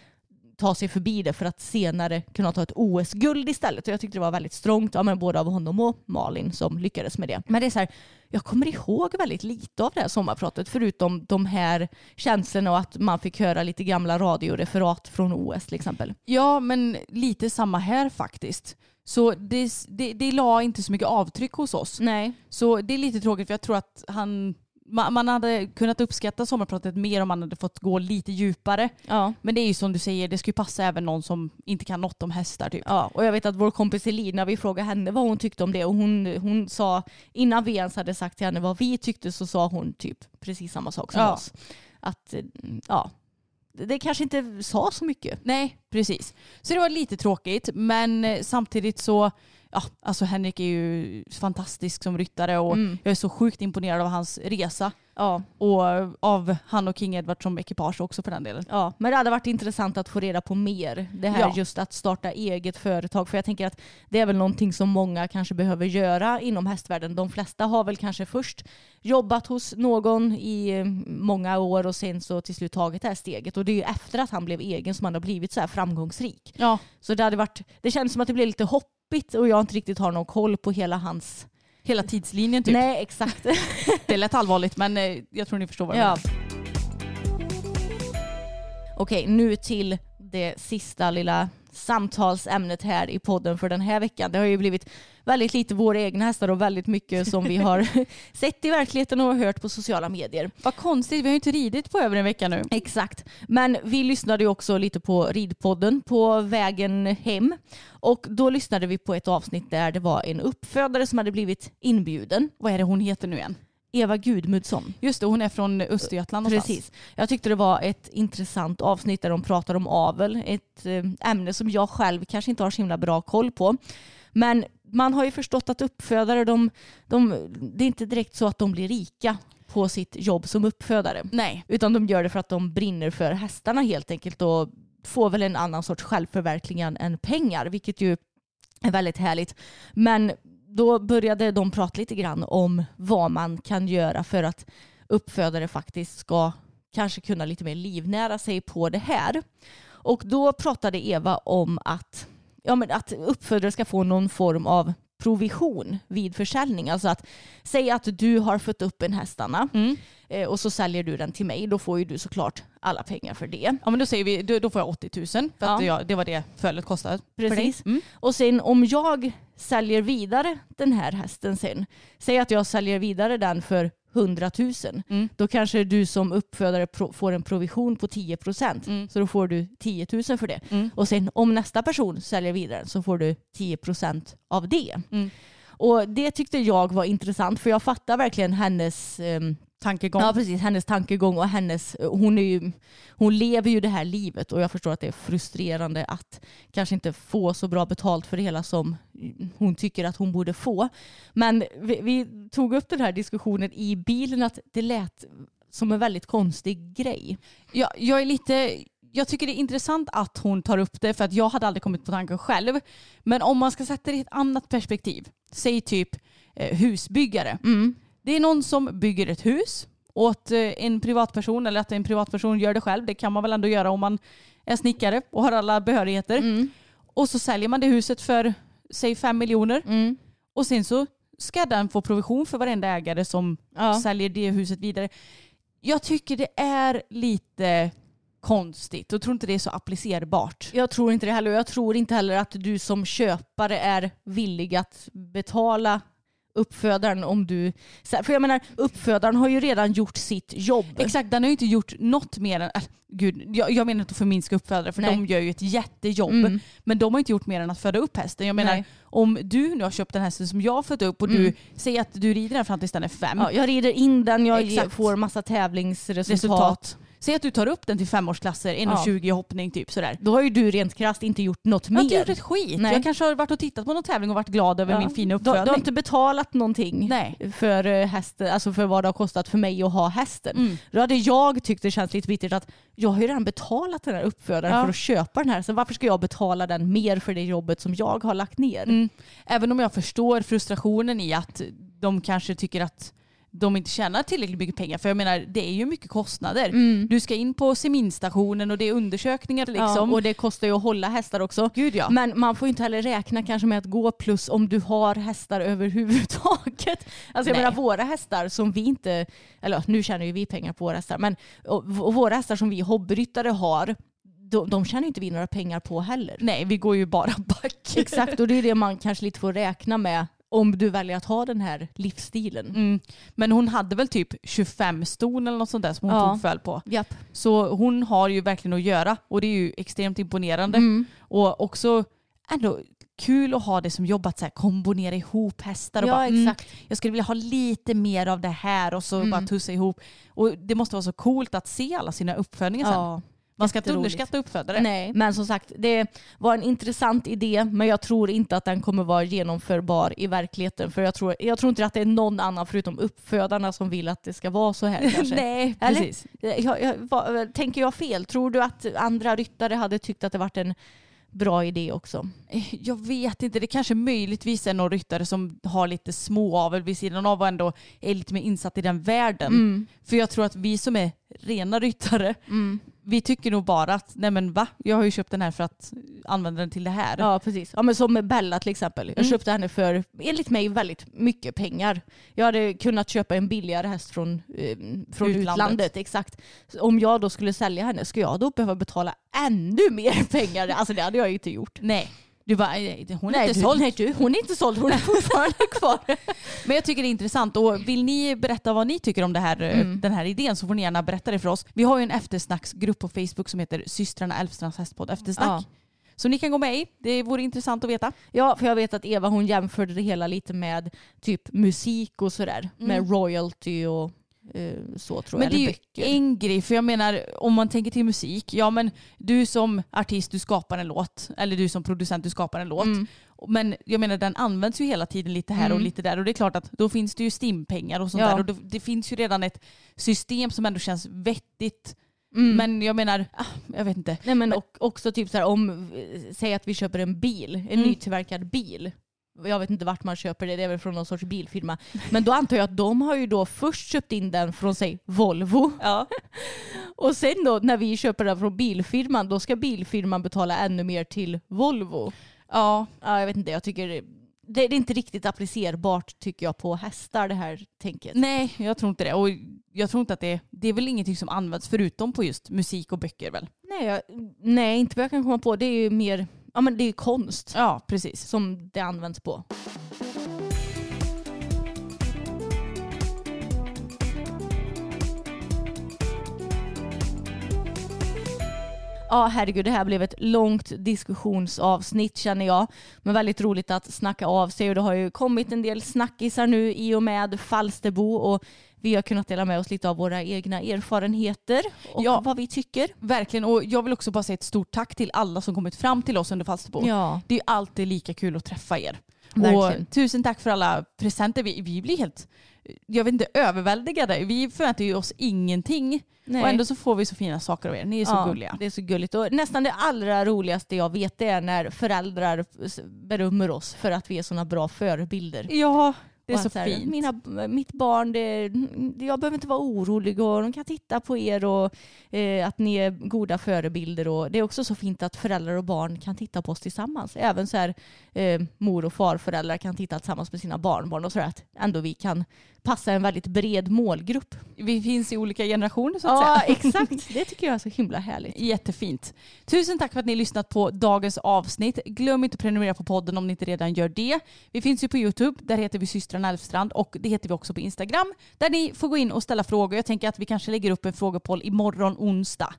ta sig förbi det för att senare kunna ta ett OS-guld istället. Och jag tyckte det var väldigt strångt, ja, men både av honom och Malin som lyckades med det. Men det är så här, jag kommer ihåg väldigt lite av det här sommarpratet förutom de här känslorna och att man fick höra lite gamla radioreferat från OS till exempel. Ja, men lite samma här faktiskt. Så det, det, det la inte så mycket avtryck hos oss. Nej. Så det är lite tråkigt för jag tror att han, man, hade kunnat uppskatta sommarpratet mer om man hade fått gå lite djupare. Ja. Men det är ju som du säger, det ska ju passa även någon som inte kan något om hästar typ. Ja, och jag vet att vår kompis Elina, vi frågade henne vad hon tyckte om det och hon, hon sa, innan vi ens hade sagt till henne vad vi tyckte så sa hon typ precis samma sak som Ja. oss. Att, ja, det kanske inte sa så mycket. Nej, precis. Så det var lite tråkigt, men eh, samtidigt så, ja, alltså Henrik är ju fantastisk som ryttare och Mm. jag är så sjukt imponerad av hans resa. Ja. Och av han och King Edward som ekipage också för den delen. Ja, men det hade varit intressant att få reda på mer. Det här Ja. just att starta eget företag. För jag tänker att det är väl någonting som många kanske behöver göra inom hästvärlden. De flesta har väl kanske först jobbat hos någon i många år och sen så till slut tagit det här steget. Och det är ju efter att han blev egen som han har blivit så här framgångsrik. Ja, Så det hade varit, det känns som att det blev lite hoppigt och jag inte riktigt har någon koll på hela hans... hela tidslinjen typ. Nej, exakt. Det lät allvarligt men eh, jag tror ni förstår vad jag Ja. menar. Okej, nu till det sista lilla samtalsämnet här i podden för den här veckan. Det har ju blivit väldigt lite våra egna hästar och väldigt mycket som vi har sett i verkligheten och hört på sociala medier. Vad konstigt, vi har ju inte ridit på över en vecka nu. Exakt. Men vi lyssnade ju också lite på ridpodden på vägen hem. Och då lyssnade vi på ett avsnitt där det var en uppfödare som hade blivit inbjuden. Vad är det hon heter nu igen? Eva Gudmundsson. Just det, hon är från Östergötland någonstans. Precis. Jag tyckte det var ett intressant avsnitt där de pratar om avel. Ett eh, ämne som jag själv kanske inte har så himla bra koll på. Men man har ju förstått att uppfödare, de, de, det är inte direkt så att de blir rika på sitt jobb som uppfödare. Nej. Utan de gör det för att de brinner för hästarna helt enkelt och får väl en annan sorts självförverkligande än pengar, vilket ju är väldigt härligt. Men då började de prata lite grann om vad man kan göra för att uppfödare faktiskt ska kanske kunna lite mer livnära sig på det här. Och då pratade Eva om att, ja, men att uppfödare ska få någon form av provision vid försäljning. Alltså att säg att du har fött upp en hästarna Mm. eh, och så säljer du den till mig. Då får ju du såklart alla pengar för det. Ja men då säger vi, då, får jag 80 000 för att Ja. jag, det var det fölet kostade. Precis. Mm. Och sen om jag säljer vidare den här hästen sen. Säg att jag säljer vidare den för 100 000. Mm. Då kanske du som uppfödare får en provision på 10 procent. Mm. Så då får du 10 000 för det. Mm. Och sen om nästa person säljer vidare så får du 10 procent av det. Mm. Och det tyckte jag var intressant för jag fattar verkligen hennes ehm, Tankegång. Ja precis, hennes tankegång och hennes, hon, är ju, hon lever ju det här livet och jag förstår att det är frustrerande att kanske inte få så bra betalt för det hela som hon tycker att hon borde få. Men vi, vi tog upp den här diskussionen i bilen att det lät som en väldigt konstig grej. Jag, jag är lite, jag tycker det är intressant att hon tar upp det för att jag hade aldrig kommit på tanken själv. Men om man ska sätta det i ett annat perspektiv, säg typ eh, husbyggare. Det är någon som bygger ett hus åt eh, en privatperson eller att en privatperson gör det själv. Det kan man väl ändå göra om man är snickare och har alla behörigheter. Och så säljer man det huset för säg fem miljoner och sen så ska den få provision för varenda ägare som Ja. säljer det huset vidare. Jag tycker det är lite konstigt och tror inte det är så applicerbart. Jag tror inte det heller jag tror inte heller att du som köpare är villig att betala uppfödaren om du... För jag menar, uppfödaren har ju redan gjort sitt jobb. Exakt, den har ju inte gjort något mer än... Äh, gud, jag, jag menar inte att förminska uppfödare för Nej. de gör ju ett jättejobb. Mm. Men de har inte gjort mer än att föda upp hästen. Jag menar, Nej. om du nu har köpt den hästen som jag har fött upp och du Mm. säger att du rider den fram tills den är fem. Ja, jag rider in den, jag Exakt. får massa tävlingsresultat. resultat. Säg att du tar upp den till femårsklasser, 1,20 Ja. hoppning typ sådär. Då har ju du rent krasst inte gjort något Jag har inte mer. gjort ett skit. Nej. Jag kanske har varit och tittat på någon tävling och varit glad över Ja. min fina Du, uppfödning. du har inte betalat någonting Nej. för, eh, hästen, alltså för vad det har kostat för mig att ha hästen. Mm. Då hade jag tyckt det känns lite bittert att jag har ju redan betalat den här uppfödaren Ja. för att köpa den här. Så varför ska jag betala den mer för det jobbet som jag har lagt ner? Mm. Även om jag förstår frustrationen i att de kanske tycker att de inte tjänar tillräckligt mycket pengar. För jag menar, det är ju mycket kostnader. Mm. Du ska in på seminstationen och det är undersökningar Ja, liksom. och det kostar ju att hålla hästar också. Gud ja. Men man får ju inte heller räkna kanske med att gå plus om du har hästar överhuvudtaget. Alltså jag Nej. menar våra hästar som vi inte, eller nu tjänar ju vi pengar på våra hästar, men våra hästar som vi hobbyryttare har, de, de tjänar inte vi några pengar på heller. Nej, vi går ju bara back. Exakt, och det är det man kanske lite får räkna med om du väljer att ha den här livsstilen. Mm. Men hon hade väl typ 25 ston eller något sånt där som hon Ja. tog föl på. Japp. Så hon har ju verkligen att göra och det är ju extremt imponerande. Mm. Och också ändå kul att ha det som jobb att så här, kombinera ihop hästar och Ja, bara, mm, jag skulle vilja ha lite mer av det här och så Mm. bara tussa ihop. Och det måste vara så coolt att se alla sina uppfödningar sen. Man ska inte underskatta uppfödare. Nej, men som sagt, det var en intressant idé men jag tror inte att den kommer vara genomförbar i verkligheten. För jag tror, jag tror inte att det är någon annan förutom uppfödarna som vill att det ska vara så här kanske. Nej, Eller? precis. Jag, jag, vad- tänker jag fel? Tror du att andra ryttare hade tyckt att det varit en bra idé också? Jag vet inte, det kanske möjligtvis är någon ryttare som har lite småavel vid sidan av och ändå är lite mer insatt i den världen. Mm. För jag tror att vi som är rena ryttare, vi tycker nog bara att nej men va, jag har ju köpt den här för att använda den till det här. Ja precis. Ja, men som med Bella till exempel. Jag Mm. köpte henne för enligt mig väldigt mycket pengar. Jag hade kunnat köpa en billigare häst från, eh, från Utlandet. utlandet. Exakt. Om jag då skulle sälja henne, ska jag då behöva betala ännu mer pengar? Alltså det hade jag ju inte gjort. Nej, du bara, eh, hon är nej, inte du, såld. nej du, hon är inte såld. Hon är fortfarande kvar. Men jag tycker det är intressant och vill ni berätta vad ni tycker om det här, eh, Mm. den här idén så får ni gärna berätta det för oss. Vi har ju en eftersnacksgrupp på Facebook som heter systrarna Älvstrands hästpodd eftersnack. Ja. Så ni kan gå med i, det vore intressant att veta. Ja, för jag vet att Eva hon jämförde det hela lite med typ musik och sådär. Med royalty och så tror. Men jag. det är ju en grej, för jag menar om man tänker till musik, ja men du som artist du skapar en låt, eller du som producent du skapar en låt. Mm. Men jag menar den används ju hela tiden lite här och Mm. lite där och det är klart att då finns det ju stimpengar och sånt Ja. där och det, det finns ju redan ett system som ändå känns vettigt. Mm. Men jag menar, ah, jag vet inte. Nej men och, också typ så här om, eh, säg att vi köper en bil, en Mm. nytillverkad bil. Jag vet inte vart man köper det, det är väl från någon sorts bilfirma. Men då antar jag att de har ju då först köpt in den från sig Volvo. Ja. Och sen då när vi köper den från bilfirman, då ska bilfirman betala ännu mer till Volvo. Ja, Ja, jag vet inte, jag tycker det, det är inte riktigt applicerbart tycker jag på hästar det här tänket. nej jag tror inte det. Och jag tror inte att det, det är väl ingenting som används förutom på just musik och böcker väl? Nej, jag, nej inte vad jag kan komma på. Det är ju mer, ja men det är ju konst Ja, precis. som det används på. Ja herregud, det här blev ett långt diskussionsavsnitt känner jag. Men väldigt roligt att snacka av sig och det har ju kommit en del snackisar nu i och med Falsterbo och vi har kunnat dela med oss lite av våra egna erfarenheter och Ja. vad vi tycker. Verkligen. Och jag vill också bara säga ett stort tack till alla som kommit fram till oss under Falsterbo. Ja, Det är alltid lika kul att träffa er. Verkligen. Och tusen tack för alla presenter. Vi, vi blir helt, jag vet inte, överväldigade. Vi förväntar ju oss ingenting. Nej. Och ändå så får vi så fina saker av er. Ni är så Ja, gulliga. Det är så gulligt. Och nästan det allra roligaste jag vet är när föräldrar berömmer oss för att vi är sådana bra förebilder. Ja, det är så att här, fint. Mina, mitt barn, det, jag behöver inte vara orolig och de kan titta på er och eh, att ni är goda förebilder. Och det är också så fint att föräldrar och barn kan titta på oss tillsammans. Även så här, eh, mor och farföräldrar kan titta tillsammans med sina barnbarn och så att ändå vi kan passa en väldigt bred målgrupp. Vi finns i olika generationer så att Ja, säga. exakt. Det tycker jag är så himla härligt. Jättefint. Tusen tack för att ni lyssnat på dagens avsnitt. Glöm inte att prenumerera på podden om ni inte redan gör det. Vi finns ju på YouTube, där heter vi systrarna Elfstrand och det heter vi också på Instagram där ni får gå in och ställa frågor. Jag tänker att vi kanske lägger upp en frågepoll imorgon onsdag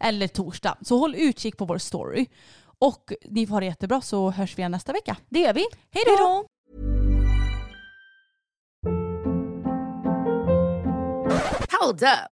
eller torsdag. Så håll utkik på vår story. Och ni får ha det jättebra så hörs vi igen nästa vecka. Det gör vi. Hej då! Hold up.